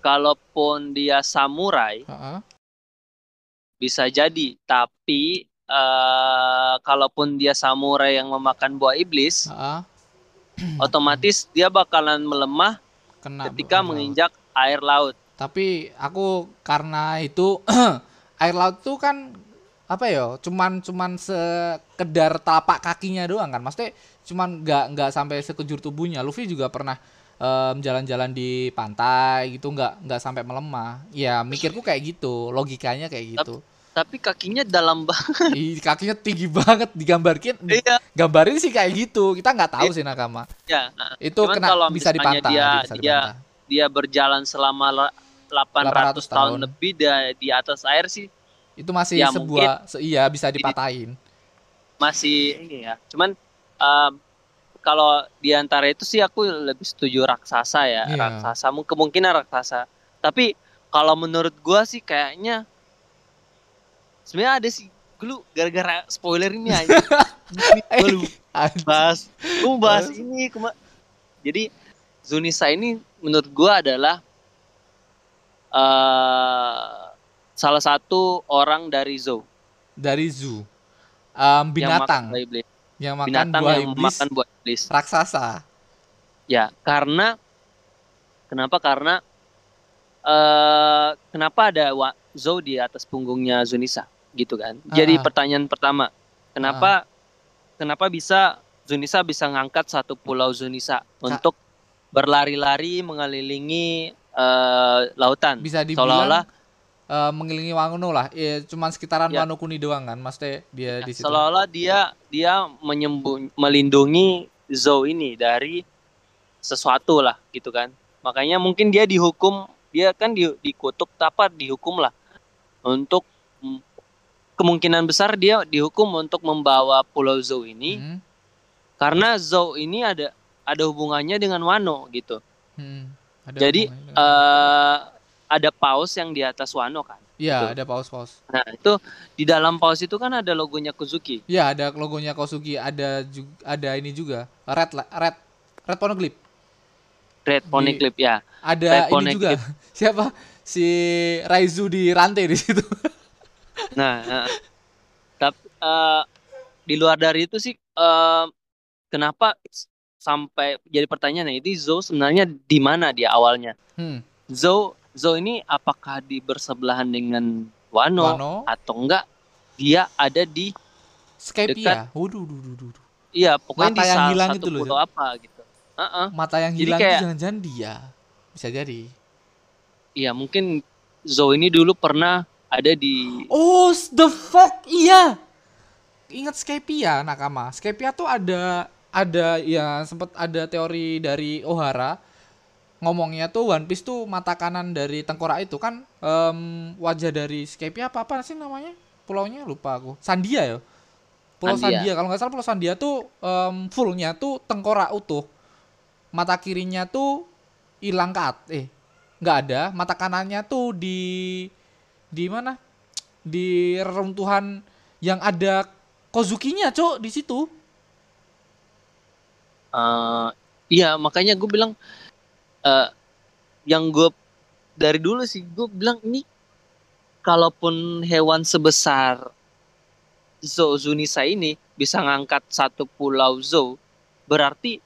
[SPEAKER 2] kalaupun dia samurai
[SPEAKER 1] ah.
[SPEAKER 2] bisa jadi, tapi eh, kalaupun dia samurai yang memakan buah iblis,
[SPEAKER 1] ah.
[SPEAKER 2] otomatis dia bakalan melemah
[SPEAKER 1] Kena
[SPEAKER 2] ketika
[SPEAKER 1] laut.
[SPEAKER 2] menginjak air laut.
[SPEAKER 1] Tapi aku karena itu air laut tuh kan apa ya? Cuman cuman sekedar telapak kakinya doang kan. Maksudnya cuman nggak nggak sampai sekejur tubuhnya. Luffy juga pernah em, jalan-jalan di pantai gitu nggak nggak sampai melemah. Ya mikirku kayak gitu, logikanya kayak gitu.
[SPEAKER 2] Tapi kakinya dalam banget.
[SPEAKER 1] Ih, kakinya tinggi banget digambarkin
[SPEAKER 2] Iya,
[SPEAKER 1] gambarin sih kayak gitu. Kita nggak tahu sih nakama.
[SPEAKER 2] ya. Nah,
[SPEAKER 1] Itu
[SPEAKER 2] Cuman
[SPEAKER 1] kena
[SPEAKER 2] kalau
[SPEAKER 1] bisa dipantah,
[SPEAKER 2] dia-
[SPEAKER 1] bisa
[SPEAKER 2] dia
[SPEAKER 1] dipantah.
[SPEAKER 2] dia berjalan selama la- 800,
[SPEAKER 1] 800
[SPEAKER 2] tahun
[SPEAKER 1] tahun.
[SPEAKER 2] lebih da- di atas air sih
[SPEAKER 1] Itu masih
[SPEAKER 2] Ya,
[SPEAKER 1] sebuah se- iya bisa dipatahin.
[SPEAKER 2] masih ini ya. Cuman em, kalau di antara itu sih aku lebih setuju raksasa ya,
[SPEAKER 1] Iya.
[SPEAKER 2] raksasa Mu- kemungkinan raksasa. Tapi kalau menurut gua sih kayaknya sebenarnya ada sih dulu gara-gara spoiler ini aja.
[SPEAKER 1] Eh,
[SPEAKER 2] lu
[SPEAKER 1] anjing.
[SPEAKER 2] bahas, mau bahas ini kema Jadi Zunisa ini menurut gua adalah eh salah satu orang dari Zou
[SPEAKER 1] dari zoo
[SPEAKER 2] yang makan
[SPEAKER 1] binatang
[SPEAKER 2] buah iblis.
[SPEAKER 1] yang makan,
[SPEAKER 2] binatang
[SPEAKER 1] buah
[SPEAKER 2] yang
[SPEAKER 1] iblis
[SPEAKER 2] makan buah iblis.
[SPEAKER 1] raksasa
[SPEAKER 2] Ya, karena kenapa? Karena eh kenapa ada wa- Zou di atas punggungnya Zunisa gitu kan? Jadi
[SPEAKER 1] Ah.
[SPEAKER 2] pertanyaan pertama, kenapa kenapa bisa Zunisa bisa ngangkat satu pulau Zunisa untuk berlari-lari mengelilingi eh, lautan?
[SPEAKER 1] bisa
[SPEAKER 2] Seolah-olah
[SPEAKER 1] eh, mengelilingi Wano lah. Ya, cuman sekitaran
[SPEAKER 2] Ya.
[SPEAKER 1] Wano Kuni doang kan maksudnya dia di situ.
[SPEAKER 2] seolah-olah dia dia menyembun melindungi Zou ini dari sesuatu lah gitu kan. Makanya mungkin dia dihukum dia kan di, dikutuk apa dihukum lah. Untuk kemungkinan besar dia dihukum untuk membawa Pulau Zou ini.
[SPEAKER 1] Hmm,
[SPEAKER 2] karena Zou ini ada ada hubungannya dengan Wano gitu.
[SPEAKER 1] Hmm. Ada
[SPEAKER 2] Jadi, eh ada paus yang di atas Wano kan.
[SPEAKER 1] Iya, ada paus-paus.
[SPEAKER 2] Nah, itu di dalam paus itu kan ada logonya Kozuki.
[SPEAKER 1] Iya, ada logonya Kosugi, ada juga ada ini juga. Red red red poneglyph.
[SPEAKER 2] Red Poneglyph ya.
[SPEAKER 1] Ada
[SPEAKER 2] Red
[SPEAKER 1] ini juga. Siapa? Si Raizu di rantai di situ.
[SPEAKER 2] Nah, eh, tapi eh, di luar dari itu sih eh, kenapa sampai jadi pertanyaan itu Zo sebenarnya di mana dia awalnya?
[SPEAKER 1] Hmm.
[SPEAKER 2] Zo Zo ini apakah di bersebelahan dengan Wano,
[SPEAKER 1] Wano.
[SPEAKER 2] atau enggak dia ada di
[SPEAKER 1] Skypia. Waduh, duh, duh, duh, duh.
[SPEAKER 2] iya pokoknya
[SPEAKER 1] Mata
[SPEAKER 2] di
[SPEAKER 1] yang
[SPEAKER 2] salah
[SPEAKER 1] hilang
[SPEAKER 2] satu
[SPEAKER 1] itu loh,
[SPEAKER 2] apa gitu. Heeh.
[SPEAKER 1] Mata yang
[SPEAKER 2] Jadi
[SPEAKER 1] hilang
[SPEAKER 2] kayak-
[SPEAKER 1] itu jangan-jangan dia. Bisa jadi.
[SPEAKER 2] Iya mungkin Zo ini dulu pernah ada di
[SPEAKER 1] Oh, the fuck, iya. Ingat Skypia, Nakama. Skypia tuh ada ada ya sempat ada teori dari Ohara ngomongnya tuh One Piece tuh mata kanan dari tengkorak itu kan em, wajah dari Skypia apa apa sih namanya? Pulaunya lupa aku. Sandia ya. Pulau
[SPEAKER 2] Sandia.
[SPEAKER 1] Sandia. Kalau nggak salah Pulau Sandia tuh em, fullnya tuh tengkorak utuh. Mata kirinya tuh hilang kat. Eh, nggak ada. Mata kanannya tuh di di mana? Di reruntuhan yang ada Kozukinya, Cok, di situ.
[SPEAKER 2] eh, iya makanya gue bilang eh yang gue dari dulu sih gue bilang ini kalaupun hewan sebesar Zo Zunisa ini bisa ngangkat satu pulau Zo berarti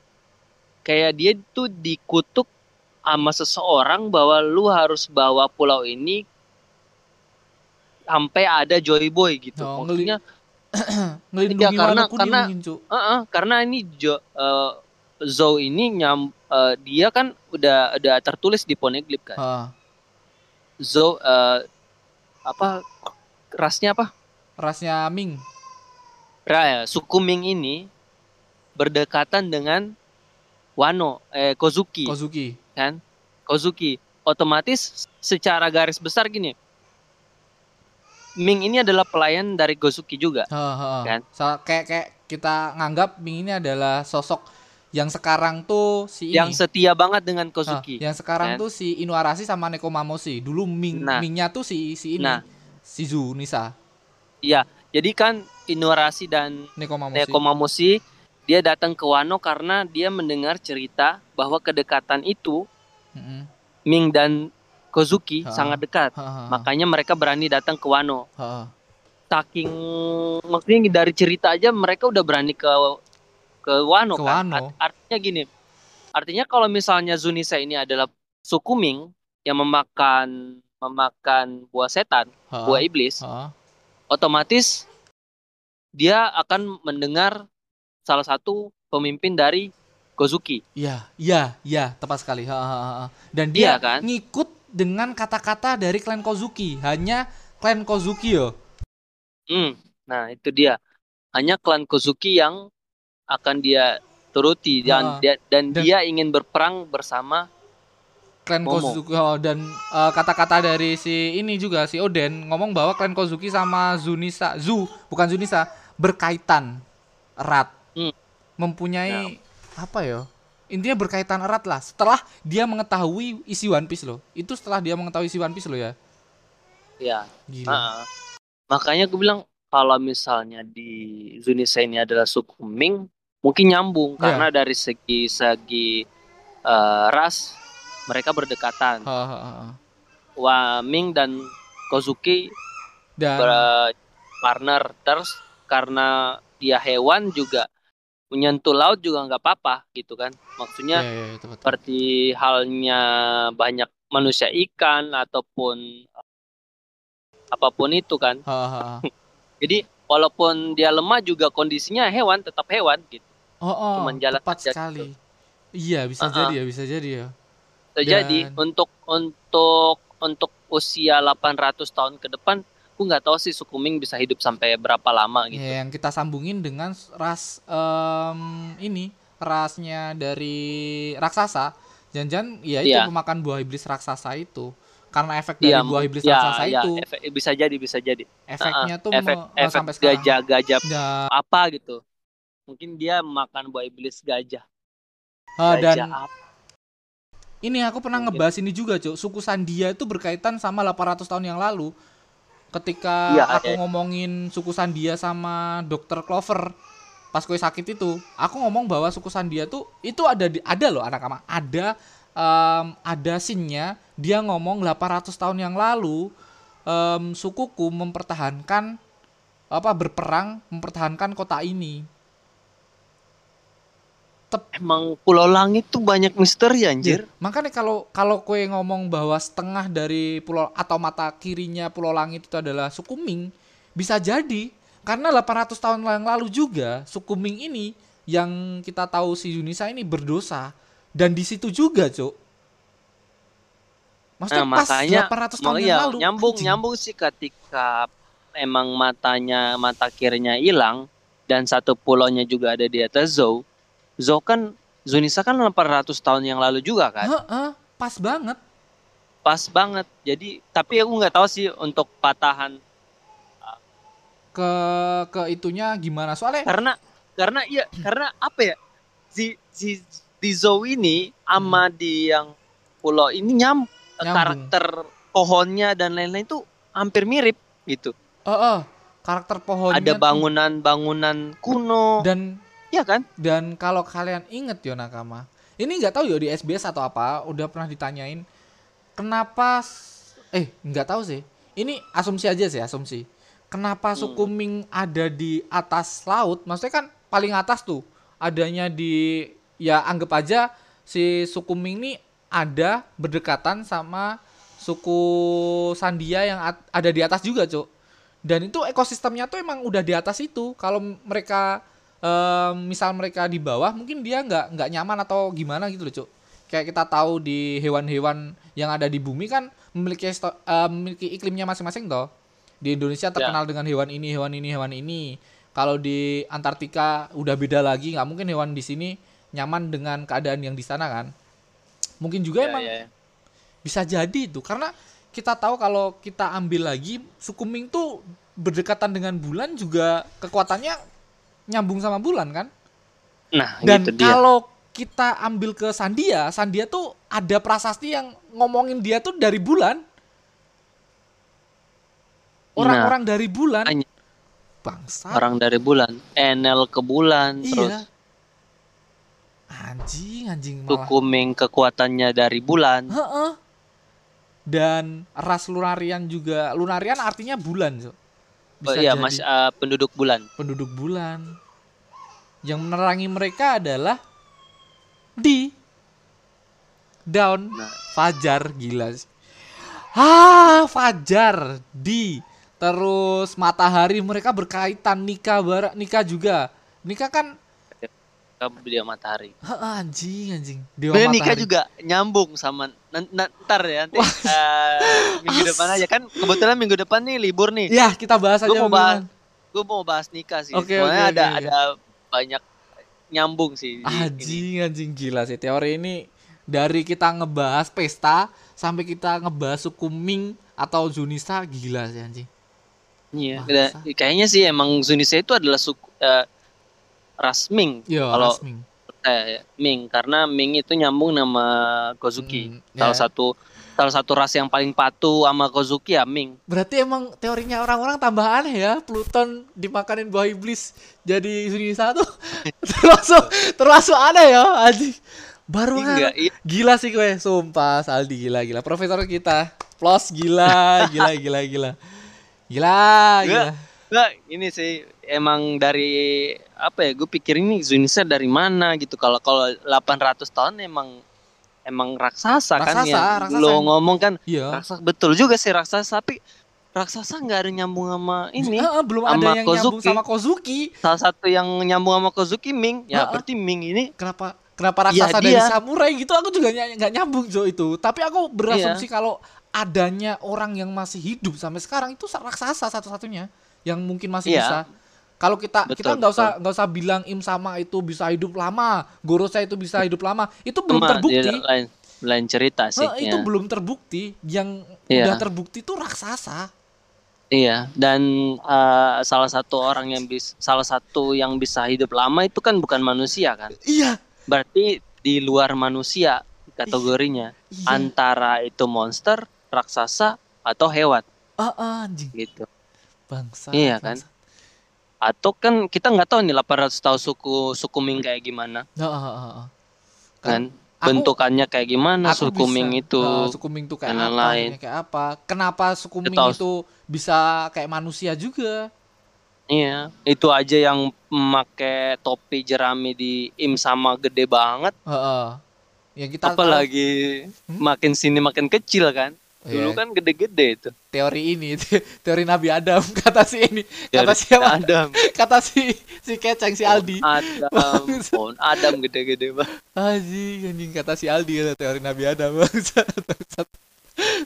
[SPEAKER 2] kayak dia tuh dikutuk sama seseorang bahwa lu harus bawa pulau ini sampai ada Joy Boy gitu.
[SPEAKER 1] Oh,
[SPEAKER 2] Maksudnya
[SPEAKER 1] Ngelindungi
[SPEAKER 2] Iya, karena- karena-
[SPEAKER 1] Cuk.
[SPEAKER 2] Heeh, karena ini Jo eh, Zou ini nyam eh, dia kan udah udah tertulis di Poneglyph kan.
[SPEAKER 1] Ah,
[SPEAKER 2] Zou eh, apa rasnya apa?
[SPEAKER 1] rasnya Ming.
[SPEAKER 2] Ra, ya, suku Ming ini berdekatan dengan Wano eh Kozuki
[SPEAKER 1] Kozuki.
[SPEAKER 2] kan. Kozuki otomatis secara garis besar gini. Ming ini adalah pelayan dari Gozuki juga.
[SPEAKER 1] Ha, ha, ha.
[SPEAKER 2] Kan?
[SPEAKER 1] Sa- kayak kayak kita nganggap Ming ini adalah sosok yang sekarang tuh si ini.
[SPEAKER 2] Yang setia banget dengan Kozuki.
[SPEAKER 1] yang sekarang
[SPEAKER 2] kan?
[SPEAKER 1] tuh si Inuarashi sama Nekomamushi. Dulu Ming
[SPEAKER 2] Nah.
[SPEAKER 1] Mingnya tuh si si ini.
[SPEAKER 2] Nah.
[SPEAKER 1] Si Nisa
[SPEAKER 2] Iya, jadi kan Inuarashi dan
[SPEAKER 1] Nekomamushi.
[SPEAKER 2] Nekomamushi dia datang ke Wano karena dia mendengar cerita bahwa kedekatan itu
[SPEAKER 1] Mm-mm.
[SPEAKER 2] Ming dan Kozuki
[SPEAKER 1] Ha.
[SPEAKER 2] sangat dekat.
[SPEAKER 1] Ha, ha, ha.
[SPEAKER 2] Makanya mereka berani datang ke Wano.
[SPEAKER 1] Ha, ha.
[SPEAKER 2] Saking maksudnya dari cerita aja mereka udah berani ke ke Wano
[SPEAKER 1] Ke
[SPEAKER 2] kan.
[SPEAKER 1] Wano.
[SPEAKER 2] Art- artinya gini. Artinya kalau misalnya Zunisa ini adalah suku Ming yang memakan memakan buah setan,
[SPEAKER 1] Ha,
[SPEAKER 2] buah iblis,
[SPEAKER 1] ha.
[SPEAKER 2] otomatis dia akan mendengar salah satu pemimpin dari Kozuki.
[SPEAKER 1] Iya, iya, iya, tepat sekali. Ha, ha, ha. Dan dia
[SPEAKER 2] Iya kan?
[SPEAKER 1] ngikut dengan kata-kata dari klan Kozuki. Hanya klan Kozuki yo.
[SPEAKER 2] Hmm, nah itu dia. Hanya klan Kozuki yang akan dia turuti dan
[SPEAKER 1] Ah.
[SPEAKER 2] dia, dan,
[SPEAKER 1] Dan-
[SPEAKER 2] dia ingin berperang bersama.
[SPEAKER 1] Klan
[SPEAKER 2] Momo.
[SPEAKER 1] Kozuki oh, dan eh, kata-kata dari si ini juga si Oden ngomong bahwa klan Kozuki sama Zunisa, Zu, bukan Zunisa, berkaitan erat.
[SPEAKER 2] Hmm.
[SPEAKER 1] Mempunyai apa ya? Intinya berkaitan erat lah. Setelah dia mengetahui isi One Piece loh. Itu setelah dia mengetahui isi One Piece loh ya.
[SPEAKER 2] Ya,
[SPEAKER 1] Gila.
[SPEAKER 2] ah. makanya gue bilang kalau misalnya di Zunisa ini adalah suku Ming, mungkin nyambung
[SPEAKER 1] Iya.
[SPEAKER 2] karena dari segi segi eh, ras mereka berdekatan.
[SPEAKER 1] Ha, ha, ha.
[SPEAKER 2] Wah, Ming dan Kozuki
[SPEAKER 1] Dan
[SPEAKER 2] partner terus karena dia hewan juga menyentuh laut juga nggak apa-apa gitu kan maksudnya
[SPEAKER 1] ya, ya, itu betul.
[SPEAKER 2] seperti halnya banyak manusia ikan ataupun apa pun itu kan
[SPEAKER 1] Ha, ha, ha.
[SPEAKER 2] Jadi walaupun dia lemah juga kondisinya hewan tetap hewan gitu
[SPEAKER 1] Oh, oh,
[SPEAKER 2] Cuman jalan
[SPEAKER 1] tepat
[SPEAKER 2] aja gitu.
[SPEAKER 1] sekali. Iya, bisa
[SPEAKER 2] Uh-uh.
[SPEAKER 1] jadi ya, bisa jadi ya.
[SPEAKER 2] jadi
[SPEAKER 1] Dan-
[SPEAKER 2] untuk untuk untuk usia 800 tahun ke depan aku nggak tahu sih suku Ming bisa hidup sampai berapa lama gitu
[SPEAKER 1] Ya, yang kita sambungin dengan ras em, ini rasnya dari raksasa. Jangan-jangan ya itu
[SPEAKER 2] Iya.
[SPEAKER 1] memakan buah iblis raksasa itu. Karena efek dari
[SPEAKER 2] Iya,
[SPEAKER 1] buah iblis
[SPEAKER 2] ya,
[SPEAKER 1] raksasa
[SPEAKER 2] ya,
[SPEAKER 1] itu,
[SPEAKER 2] efek- bisa jadi bisa jadi
[SPEAKER 1] efeknya tuh
[SPEAKER 2] efek
[SPEAKER 1] me- eh,
[SPEAKER 2] efek
[SPEAKER 1] sampai sekarang.
[SPEAKER 2] gajah-gajah
[SPEAKER 1] Ya,
[SPEAKER 2] apa gitu mungkin dia makan buah iblis gajah
[SPEAKER 1] ah,
[SPEAKER 2] gajah
[SPEAKER 1] dan
[SPEAKER 2] apa
[SPEAKER 1] Ini aku pernah
[SPEAKER 2] Mungkin.
[SPEAKER 1] ngebahas ini juga, Cuk. Suku Sandia itu berkaitan sama 800 tahun yang lalu. Ketika
[SPEAKER 2] Iya,
[SPEAKER 1] aku
[SPEAKER 2] iya.
[SPEAKER 1] ngomongin suku Sandia sama Dr. Clover pas kue sakit itu, aku ngomong bahwa suku Sandia tuh itu ada di ada loh anak ama ada em, ada scene-nya dia ngomong 800 tahun yang lalu em, sukuku mempertahankan apa berperang mempertahankan kota ini.
[SPEAKER 2] Emang Pulau Langit tuh banyak misteri anjir.
[SPEAKER 1] Iya, Makanya kalau kalau kue ngomong bahwa setengah dari pulau atau mata kirinya Pulau Langit itu adalah suku Ming, bisa jadi karena 800 tahun yang lalu juga suku Ming ini yang kita tahu si Yunisa ini berdosa dan di situ juga, Cuk. Maksudnya
[SPEAKER 2] Nah,
[SPEAKER 1] pas
[SPEAKER 2] makanya
[SPEAKER 1] 800 tahun yang lalu.
[SPEAKER 2] nyambung
[SPEAKER 1] anjing.
[SPEAKER 2] nyambung sih ketika emang matanya mata kirinya hilang dan satu pulaunya juga ada di atas Zou. Zou kan Zunisa kan 800 tahun yang lalu juga kan.
[SPEAKER 1] Heeh, pas banget.
[SPEAKER 2] Pas banget. Jadi tapi aku nggak tahu sih untuk patahan
[SPEAKER 1] Ke ke itunya gimana? Soalnya
[SPEAKER 2] karena karena iya karena apa ya? Si si di Zou ini sama di yang pulau ini nyam
[SPEAKER 1] Hmm. Nyambung.
[SPEAKER 2] karakter pohonnya dan lain-lain tuh hampir mirip gitu.
[SPEAKER 1] heeh, karakter pohonnya
[SPEAKER 2] Ada bangunan-bangunan kuno.
[SPEAKER 1] dan
[SPEAKER 2] Iya kan?
[SPEAKER 1] Dan kalau kalian inget yo nakama, ini nggak tahu yo di SBS atau apa, udah pernah ditanyain kenapa eh nggak tahu sih. Ini asumsi aja sih, asumsi. Kenapa suku Ming ada di atas laut? Maksudnya kan paling atas tuh adanya di ya anggap aja si suku Ming ini ada berdekatan sama suku Sandia yang ada di atas juga, Cuk. Dan itu ekosistemnya tuh emang udah di atas itu. Kalau mereka em, misal mereka di bawah mungkin dia nggak nggak nyaman atau gimana gitu loh cuk kayak kita tahu di hewan-hewan yang ada di bumi kan memiliki eh, memiliki iklimnya masing-masing toh di Indonesia terkenal dengan hewan ini hewan ini hewan ini kalau di Antartika udah beda lagi nggak mungkin hewan di sini nyaman dengan keadaan yang di sana kan. Mungkin juga
[SPEAKER 2] Iya,
[SPEAKER 1] emang
[SPEAKER 2] iya.
[SPEAKER 1] bisa jadi itu karena kita tahu kalau kita ambil lagi suku Ming tuh berdekatan dengan bulan juga kekuatannya nyambung sama bulan kan?
[SPEAKER 2] Nah,
[SPEAKER 1] dan
[SPEAKER 2] gitu dia.
[SPEAKER 1] kalau kita ambil ke Sandia Sandia tuh ada prasasti yang ngomongin dia tuh dari bulan. Orang-orang dari bulan. bangsa
[SPEAKER 2] orang dari bulan, Enel ke bulan, terus
[SPEAKER 1] iya anjing anjing malah
[SPEAKER 2] suku Ming kekuatannya dari bulan.
[SPEAKER 1] Heeh. dan ras lunarian juga lunarian artinya bulan so.
[SPEAKER 2] Oh, iya,
[SPEAKER 1] jadi.
[SPEAKER 2] Mas eh, penduduk bulan.
[SPEAKER 1] penduduk bulan. Yang menerangi mereka adalah di daun
[SPEAKER 2] Nah.
[SPEAKER 1] fajar gila sih. Ah, fajar di terus matahari mereka berkaitan nikah barak nikah juga. Nikah kan
[SPEAKER 2] dia matahari.
[SPEAKER 1] Heeh, anjing anjing. Dewa
[SPEAKER 2] nikah
[SPEAKER 1] matahari.
[SPEAKER 2] juga nyambung sama ntar ya nanti eh, minggu depan aja kan kebetulan minggu depan nih libur nih.
[SPEAKER 1] Ya, kita bahas aja
[SPEAKER 2] Gue mau
[SPEAKER 1] minggu
[SPEAKER 2] bahas,
[SPEAKER 1] depan.
[SPEAKER 2] gue mau bahas nikah sih.
[SPEAKER 1] Oke,
[SPEAKER 2] Soalnya
[SPEAKER 1] oke,
[SPEAKER 2] ada
[SPEAKER 1] oke.
[SPEAKER 2] ada banyak nyambung sih. di ini.
[SPEAKER 1] Anjing anjing gila sih teori ini dari kita ngebahas pesta sampai kita ngebahas suku Ming atau Zunisa gila sih anjing.
[SPEAKER 2] Iya, kayaknya sih emang Zunisa itu adalah suku eh, ras Ming.
[SPEAKER 1] Yo,
[SPEAKER 2] Kalau
[SPEAKER 1] ras Ming.
[SPEAKER 2] eh, Ming karena Ming itu nyambung nama Kozuki.
[SPEAKER 1] Hmm,
[SPEAKER 2] salah
[SPEAKER 1] ya.
[SPEAKER 2] satu salah satu ras yang paling patuh sama Kozuki ya Ming.
[SPEAKER 1] Berarti emang teorinya orang-orang tambah aneh ya. Pluton dimakanin buah iblis jadi Zunisa tuh termasuk termasuk aneh ya anjing. Baru
[SPEAKER 2] Enggak, iya.
[SPEAKER 1] Gila sih gue, sumpah Saldi gila gila. Profesor kita, plus gila, gila gila gila. Gila, gila.
[SPEAKER 2] Enggak, enggak, ini sih emang dari apa ya? Gue pikir ini Zunisa dari mana gitu. Kalau kalau 800 tahun emang emang raksasa, kan
[SPEAKER 1] Raksasa,
[SPEAKER 2] ya.
[SPEAKER 1] raksasa.
[SPEAKER 2] Lo ngomong kan
[SPEAKER 1] Iya.
[SPEAKER 2] raksasa betul juga sih raksasa tapi raksasa nggak ada nyambung sama ini.
[SPEAKER 1] Ah, ah, belum
[SPEAKER 2] Sama
[SPEAKER 1] ada yang nyambung
[SPEAKER 2] Kozuki.
[SPEAKER 1] sama Kozuki.
[SPEAKER 2] Salah satu yang nyambung sama Kozuki Ming. Ya
[SPEAKER 1] ah.
[SPEAKER 2] berarti Ming ini
[SPEAKER 1] Kenapa kenapa
[SPEAKER 2] Iya,
[SPEAKER 1] raksasa dari
[SPEAKER 2] dia.
[SPEAKER 1] samurai gitu aku juga nggak nyambung Jo itu. Tapi aku berasumsi
[SPEAKER 2] Iya.
[SPEAKER 1] kalau adanya orang yang masih hidup sampai sekarang itu raksasa satu-satunya yang mungkin masih
[SPEAKER 2] Iya.
[SPEAKER 1] bisa. Kalau kita
[SPEAKER 2] Betul,
[SPEAKER 1] kita nggak usah nggak usah bilang Im sama itu bisa hidup lama, Gorosa itu bisa hidup lama. Itu belum
[SPEAKER 2] cuma
[SPEAKER 1] terbukti.
[SPEAKER 2] lain lain cerita sih.
[SPEAKER 1] Heh, itu
[SPEAKER 2] ya.
[SPEAKER 1] belum terbukti. Yang
[SPEAKER 2] Iya.
[SPEAKER 1] udah terbukti itu raksasa.
[SPEAKER 2] Iya, dan eh, salah satu orang yang bisa salah satu yang bisa hidup lama itu kan bukan manusia kan.
[SPEAKER 1] Iya.
[SPEAKER 2] Berarti di luar manusia kategorinya
[SPEAKER 1] Iya.
[SPEAKER 2] antara itu monster, raksasa atau hewan
[SPEAKER 1] Ah, ah, anjing.
[SPEAKER 2] gitu.
[SPEAKER 1] Bangsa.
[SPEAKER 2] Iya kan? Atau kan kita nggak tahu nih 800 tahun suku suku Ming kayak gimana
[SPEAKER 1] Ah, ah, ah, ah.
[SPEAKER 2] kan.
[SPEAKER 1] Aku-
[SPEAKER 2] Bentukannya kayak gimana
[SPEAKER 1] aku
[SPEAKER 2] suku
[SPEAKER 1] bisa,
[SPEAKER 2] Ming itu.
[SPEAKER 1] eh, suku Ming itu kayak apa, ini kayak apa? Kenapa suku
[SPEAKER 2] Kita
[SPEAKER 1] Ming
[SPEAKER 2] tahu-
[SPEAKER 1] itu bisa kayak manusia juga?
[SPEAKER 2] Iya, itu aja yang make topi jerami di im sama gede banget.
[SPEAKER 1] Heeh. Yang kita tahu-
[SPEAKER 2] Apalagi
[SPEAKER 1] Hmm?
[SPEAKER 2] makin sini makin kecil kan. Dulu
[SPEAKER 1] Iya,
[SPEAKER 2] kan gede-gede itu.
[SPEAKER 1] teori ini, teori Nabi Adam kata si ini, kata
[SPEAKER 2] Dari
[SPEAKER 1] siapa?
[SPEAKER 2] Adam.
[SPEAKER 1] Kata si si Keceng si Aldi.
[SPEAKER 2] Adam, pohon Adam gede-gede banget.
[SPEAKER 1] Anjing, anjing kata si Aldi kata teori Nabi Adam bangsat.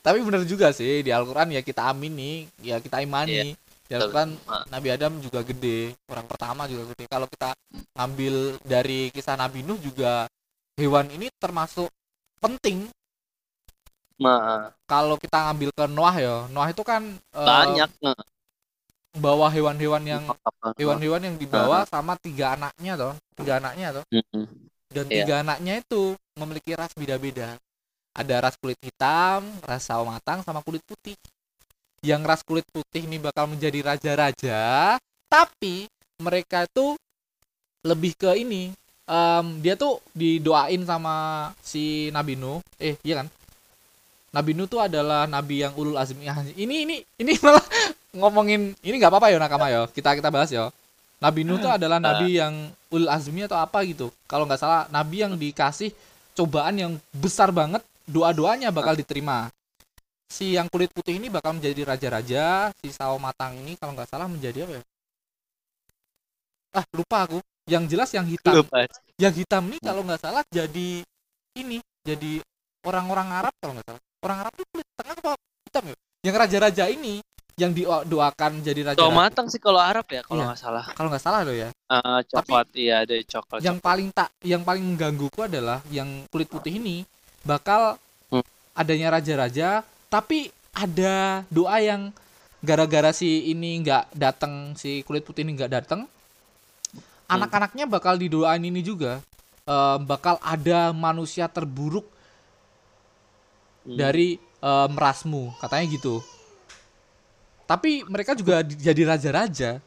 [SPEAKER 1] Tapi bener juga sih di Al-Qur'an ya kita amini, ya kita imani. Di
[SPEAKER 2] Betul.
[SPEAKER 1] Al-Qur'an. Nabi Adam juga gede, orang pertama juga gede. Kalau kita ambil dari kisah Nabi Nuh juga hewan ini termasuk penting.
[SPEAKER 2] Nah,
[SPEAKER 1] Kalau kita ngambil ke Noah ya, Noah itu kan eh,
[SPEAKER 2] banyak nah.
[SPEAKER 1] bawa hewan-hewan yang hewan-hewan yang dibawa sama tiga anaknya toh, tiga anaknya toh.
[SPEAKER 2] Mm-mm.
[SPEAKER 1] dan
[SPEAKER 2] Iya.
[SPEAKER 1] tiga anaknya itu memiliki ras beda-beda. Ada ras kulit hitam, ras sawo matang, sama kulit putih. Yang ras kulit putih ini bakal menjadi raja-raja, tapi mereka itu lebih ke ini. em, dia tuh didoain sama si Nabi Nuh. Eh, iya kan? Nabi Nuh tuh adalah nabi yang ulul azmi. Ah, Ini ini ini malah ngomongin ini nggak apa-apa ya nakama ya. Kita kita bahas ya. Nabi Nuh tuh adalah nabi yang ulul azmi atau apa gitu. Kalau nggak salah nabi yang dikasih cobaan yang besar banget, doa-doanya bakal diterima. Si yang kulit putih ini bakal menjadi raja-raja, si sawo matang ini kalau nggak salah menjadi apa ya? Ah, lupa aku. Yang jelas yang hitam
[SPEAKER 2] Lupa.
[SPEAKER 1] yang hitam nih kalau nggak salah jadi ini jadi orang-orang Arab kalau nggak salah orang Arab tuh kulit tengah apa hitam ya yang raja-raja ini yang didoakan jadi raja
[SPEAKER 2] Sawo matang sih kalau Arab ya kalau
[SPEAKER 1] Iya.
[SPEAKER 2] nggak salah.
[SPEAKER 1] kalau nggak salah loh ya
[SPEAKER 2] Ah, coklat iya ada coklat.
[SPEAKER 1] yang paling tak yang paling menggangguku adalah yang kulit putih ini bakal
[SPEAKER 2] Hmm.
[SPEAKER 1] adanya raja-raja tapi ada doa yang gara-gara si ini nggak datang si kulit putih ini nggak datang anak-anaknya bakal didoain ini juga eh, bakal ada manusia terburuk
[SPEAKER 2] Hmm.
[SPEAKER 1] dari eh, merasmu katanya gitu tapi mereka juga di- jadi raja-raja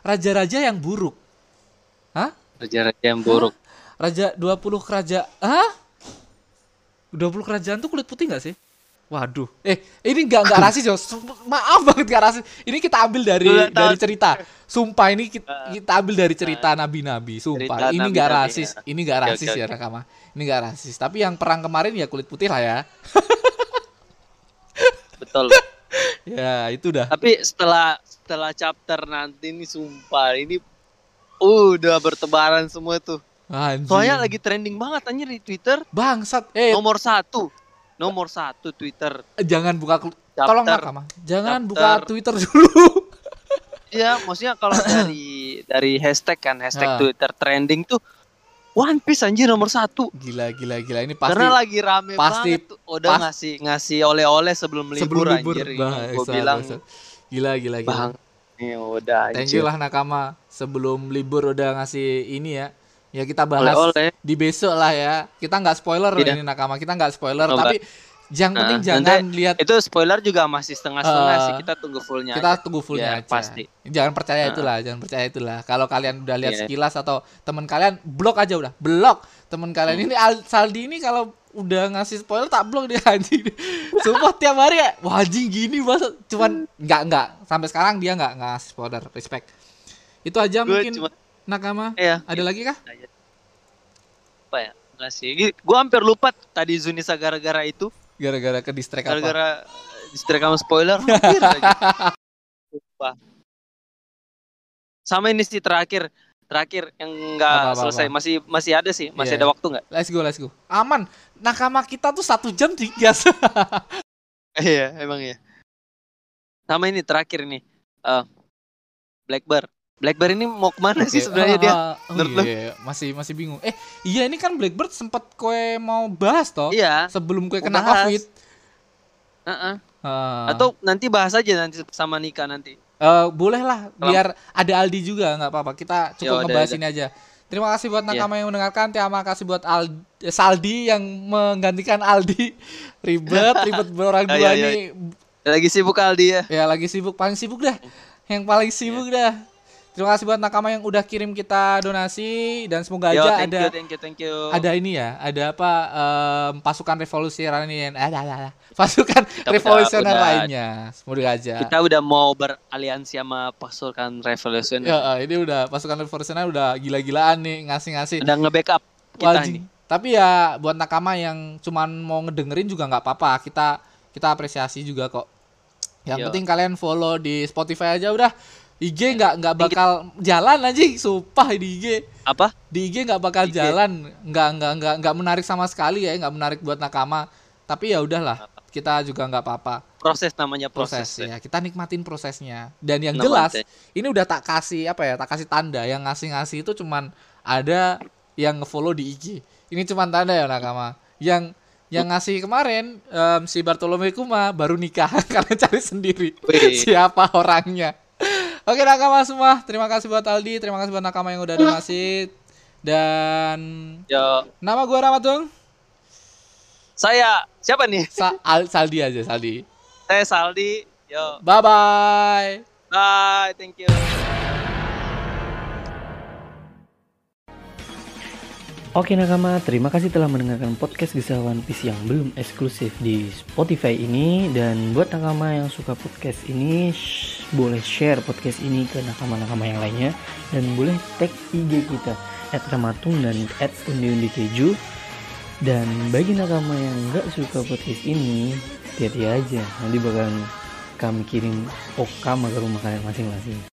[SPEAKER 1] raja-raja yang buruk
[SPEAKER 2] raja-raja yang buruk.
[SPEAKER 1] Raja 20 kerajaan. Hah? 20 kerajaan tuh kulit putih nggak sih? Waduh. Eh, ini nggak nggak rasis, Jos. Maaf banget nggak rasis. Ini kita ambil dari dari cerita. Sumpah ini kita,
[SPEAKER 2] Ah.
[SPEAKER 1] kita ambil dari cerita nabi-nabi. Sumpah.
[SPEAKER 2] Cerita
[SPEAKER 1] ini nggak rasis.
[SPEAKER 2] ya.
[SPEAKER 1] Ini nggak rasis
[SPEAKER 2] oke,
[SPEAKER 1] ya
[SPEAKER 2] oke.
[SPEAKER 1] Nakama. Ini nggak rasis. Tapi yang perang kemarin ya kulit putih lah ya.
[SPEAKER 2] Betul.
[SPEAKER 1] Ya, itu dah.
[SPEAKER 2] Tapi setelah setelah chapter nanti nih sumpah ini udah bertebaran semua tuh.
[SPEAKER 1] Anjing.
[SPEAKER 2] Soalnya lagi trending banget anjir di Twitter.
[SPEAKER 1] bangsat. Eh,
[SPEAKER 2] Nomor satu. Nomor satu Twitter.
[SPEAKER 1] jangan buka
[SPEAKER 2] Chapter.
[SPEAKER 1] Tolong Nakama. Jangan buka
[SPEAKER 2] chapter.
[SPEAKER 1] Twitter dulu.
[SPEAKER 2] Iya, maksudnya kalau dari dari hashtag kan, hashtag
[SPEAKER 1] Ah.
[SPEAKER 2] Twitter trending tuh One Piece anjir nomor satu.
[SPEAKER 1] Gila, gila, gila. Ini pasti
[SPEAKER 2] Karena lagi rame
[SPEAKER 1] pasti-
[SPEAKER 2] banget tuh. Udah
[SPEAKER 1] pas-
[SPEAKER 2] ngasih ngasih oleh-oleh sebelum libur,
[SPEAKER 1] sebelum libur.
[SPEAKER 2] anjir. Gue bilang.
[SPEAKER 1] Gila, gila, gila.
[SPEAKER 2] bang, ya udah
[SPEAKER 1] Thank you
[SPEAKER 2] anjir.
[SPEAKER 1] lah Nakama sebelum libur udah ngasih ini ya. Ya kita bahas
[SPEAKER 2] Oleh-oleh.
[SPEAKER 1] di besok lah ya. Kita nggak spoiler
[SPEAKER 2] Iya.
[SPEAKER 1] ini Nakama, kita nggak spoiler tapi yang
[SPEAKER 2] Nah,
[SPEAKER 1] penting
[SPEAKER 2] nanti
[SPEAKER 1] jangan lihat
[SPEAKER 2] Itu spoiler juga masih setengah-setengah
[SPEAKER 1] Eh,
[SPEAKER 2] sih. Kita tunggu fullnya.
[SPEAKER 1] kita
[SPEAKER 2] aja.
[SPEAKER 1] tunggu fullnya
[SPEAKER 2] Ya,
[SPEAKER 1] aja.
[SPEAKER 2] pasti.
[SPEAKER 1] Jangan percaya
[SPEAKER 2] Nah.
[SPEAKER 1] itulah, jangan percaya itulah. Kalau kalian udah lihat
[SPEAKER 2] Iya.
[SPEAKER 1] sekilas atau teman kalian blok aja udah, blok teman kalian
[SPEAKER 2] Hmm.
[SPEAKER 1] ini Al- Saldi ini kalau udah ngasih spoiler tak blok dia anjing. Sumpah tiap hari ya, wah anjing gini masa cuman nggak nggak sampai sekarang dia nggak ngasih spoiler, respect. Itu aja
[SPEAKER 2] Gue
[SPEAKER 1] mungkin
[SPEAKER 2] cuma
[SPEAKER 1] Nakama.
[SPEAKER 2] ya
[SPEAKER 1] Ada lagi kah?
[SPEAKER 2] apa ya? Ngasih. Gue hampir lupa tadi Zunisa gara-gara itu.
[SPEAKER 1] Gara-gara ke distract apa?
[SPEAKER 2] Gara-gara distract sama spoiler. Sumpah. Sama ini sih terakhir. Terakhir yang nggak selesai.
[SPEAKER 1] apa?
[SPEAKER 2] Masih masih ada sih. Masih
[SPEAKER 1] Iya.
[SPEAKER 2] ada waktu nggak?
[SPEAKER 1] Let's go, let's go. Aman. Nakama kita tuh satu jam tiga.
[SPEAKER 2] Iya, emang ya. Sama ini terakhir nih. eh Blackbird. Blackbird ini mau ke mana sih sebenarnya dia?
[SPEAKER 1] Oh
[SPEAKER 2] Menurut lu?
[SPEAKER 1] iya, masih masih bingung. Eh, iya ini kan Blackbird sempat kue mau bahas toh
[SPEAKER 2] Iya.
[SPEAKER 1] sebelum kue kena
[SPEAKER 2] bahas.
[SPEAKER 1] Covid.
[SPEAKER 2] Heeh.
[SPEAKER 1] Ah.
[SPEAKER 2] Atau nanti bahas aja nanti sama Nika nanti.
[SPEAKER 1] Eh, boleh lah
[SPEAKER 2] Kalau-
[SPEAKER 1] biar ada Aldi juga nggak apa-apa. Kita cukup
[SPEAKER 2] udah,
[SPEAKER 1] ngebahas
[SPEAKER 2] udah.
[SPEAKER 1] ini aja. Terima kasih buat
[SPEAKER 2] Iya.
[SPEAKER 1] nakama yang mendengarkan. Terima kasih buat Al- eh, Saldi yang menggantikan Aldi. Ribet, ribet berorang
[SPEAKER 2] Ayo,
[SPEAKER 1] dua nih.
[SPEAKER 2] Lagi sibuk Aldi ya.
[SPEAKER 1] Ya lagi sibuk, paling sibuk dah. Yang paling sibuk
[SPEAKER 2] Iya.
[SPEAKER 1] dah. Terima kasih buat nakama yang udah kirim kita donasi dan semoga
[SPEAKER 2] Yo,
[SPEAKER 1] aja
[SPEAKER 2] thank
[SPEAKER 1] ada
[SPEAKER 2] you, thank you, thank you.
[SPEAKER 1] ada ini ya, ada apa em, pasukan revolusioner ada, ada, ada. pasukan
[SPEAKER 2] udah-
[SPEAKER 1] revolusioner
[SPEAKER 2] udah-
[SPEAKER 1] lainnya. Semoga aja.
[SPEAKER 2] Kita udah mau beraliansi sama pasukan Revolution.
[SPEAKER 1] Ya, eh, ini udah pasukan revolusioner udah gila-gilaan nih ngasih-ngasih.
[SPEAKER 2] Udah nge-backup kita
[SPEAKER 1] Wajib.
[SPEAKER 2] nih.
[SPEAKER 1] Tapi ya buat nakama yang cuman mau ngedengerin juga nggak apa-apa. Kita kita apresiasi juga kok. Yang
[SPEAKER 2] Yo.
[SPEAKER 1] penting kalian follow di Spotify aja udah. IG nggak nggak bakal jalan anjing, sumpah di IG.
[SPEAKER 2] Apa?
[SPEAKER 1] Di IG nggak bakal
[SPEAKER 2] IG.
[SPEAKER 1] jalan, nggak nggak nggak nggak menarik sama sekali ya, nggak menarik buat nakama. Tapi ya udahlah, kita juga nggak apa-apa
[SPEAKER 2] Proses namanya
[SPEAKER 1] proses,
[SPEAKER 2] proses.
[SPEAKER 1] ya. Kita nikmatin prosesnya. Dan yang jelas, ini udah tak kasih apa ya, tak kasih tanda. Yang ngasih-ngasih itu cuman ada yang ngefollow di IG. Ini cuman tanda ya nakama. Yang yang ngasih kemarin em, si Bartolome Kuma baru nikah. Kalian cari sendiri
[SPEAKER 2] Wih.
[SPEAKER 1] siapa orangnya. Oke nakama semua, terima kasih buat Aldi, terima kasih buat nakama yang udah donasi. Dan
[SPEAKER 2] Yo,
[SPEAKER 1] nama gua Rahmat dong.
[SPEAKER 2] saya siapa nih?
[SPEAKER 1] Sa Al- Saldi aja, Saldi.
[SPEAKER 2] Saya Saldi. Yo,
[SPEAKER 1] Bye bye.
[SPEAKER 2] bye, thank you.
[SPEAKER 3] Oke nakama, terima kasih telah mendengarkan podcast Kisah One Piece yang belum eksklusif di Spotify ini. Dan buat nakama yang suka podcast ini, sh- boleh share podcast ini ke nakama-nakama yang lainnya. Dan boleh tag IG kita, at Ramatung dan at Undi Keju Dan bagi nakama yang nggak suka podcast ini, hati-hati aja. Nanti bakal kami kirim okam ke rumah kalian masing-masing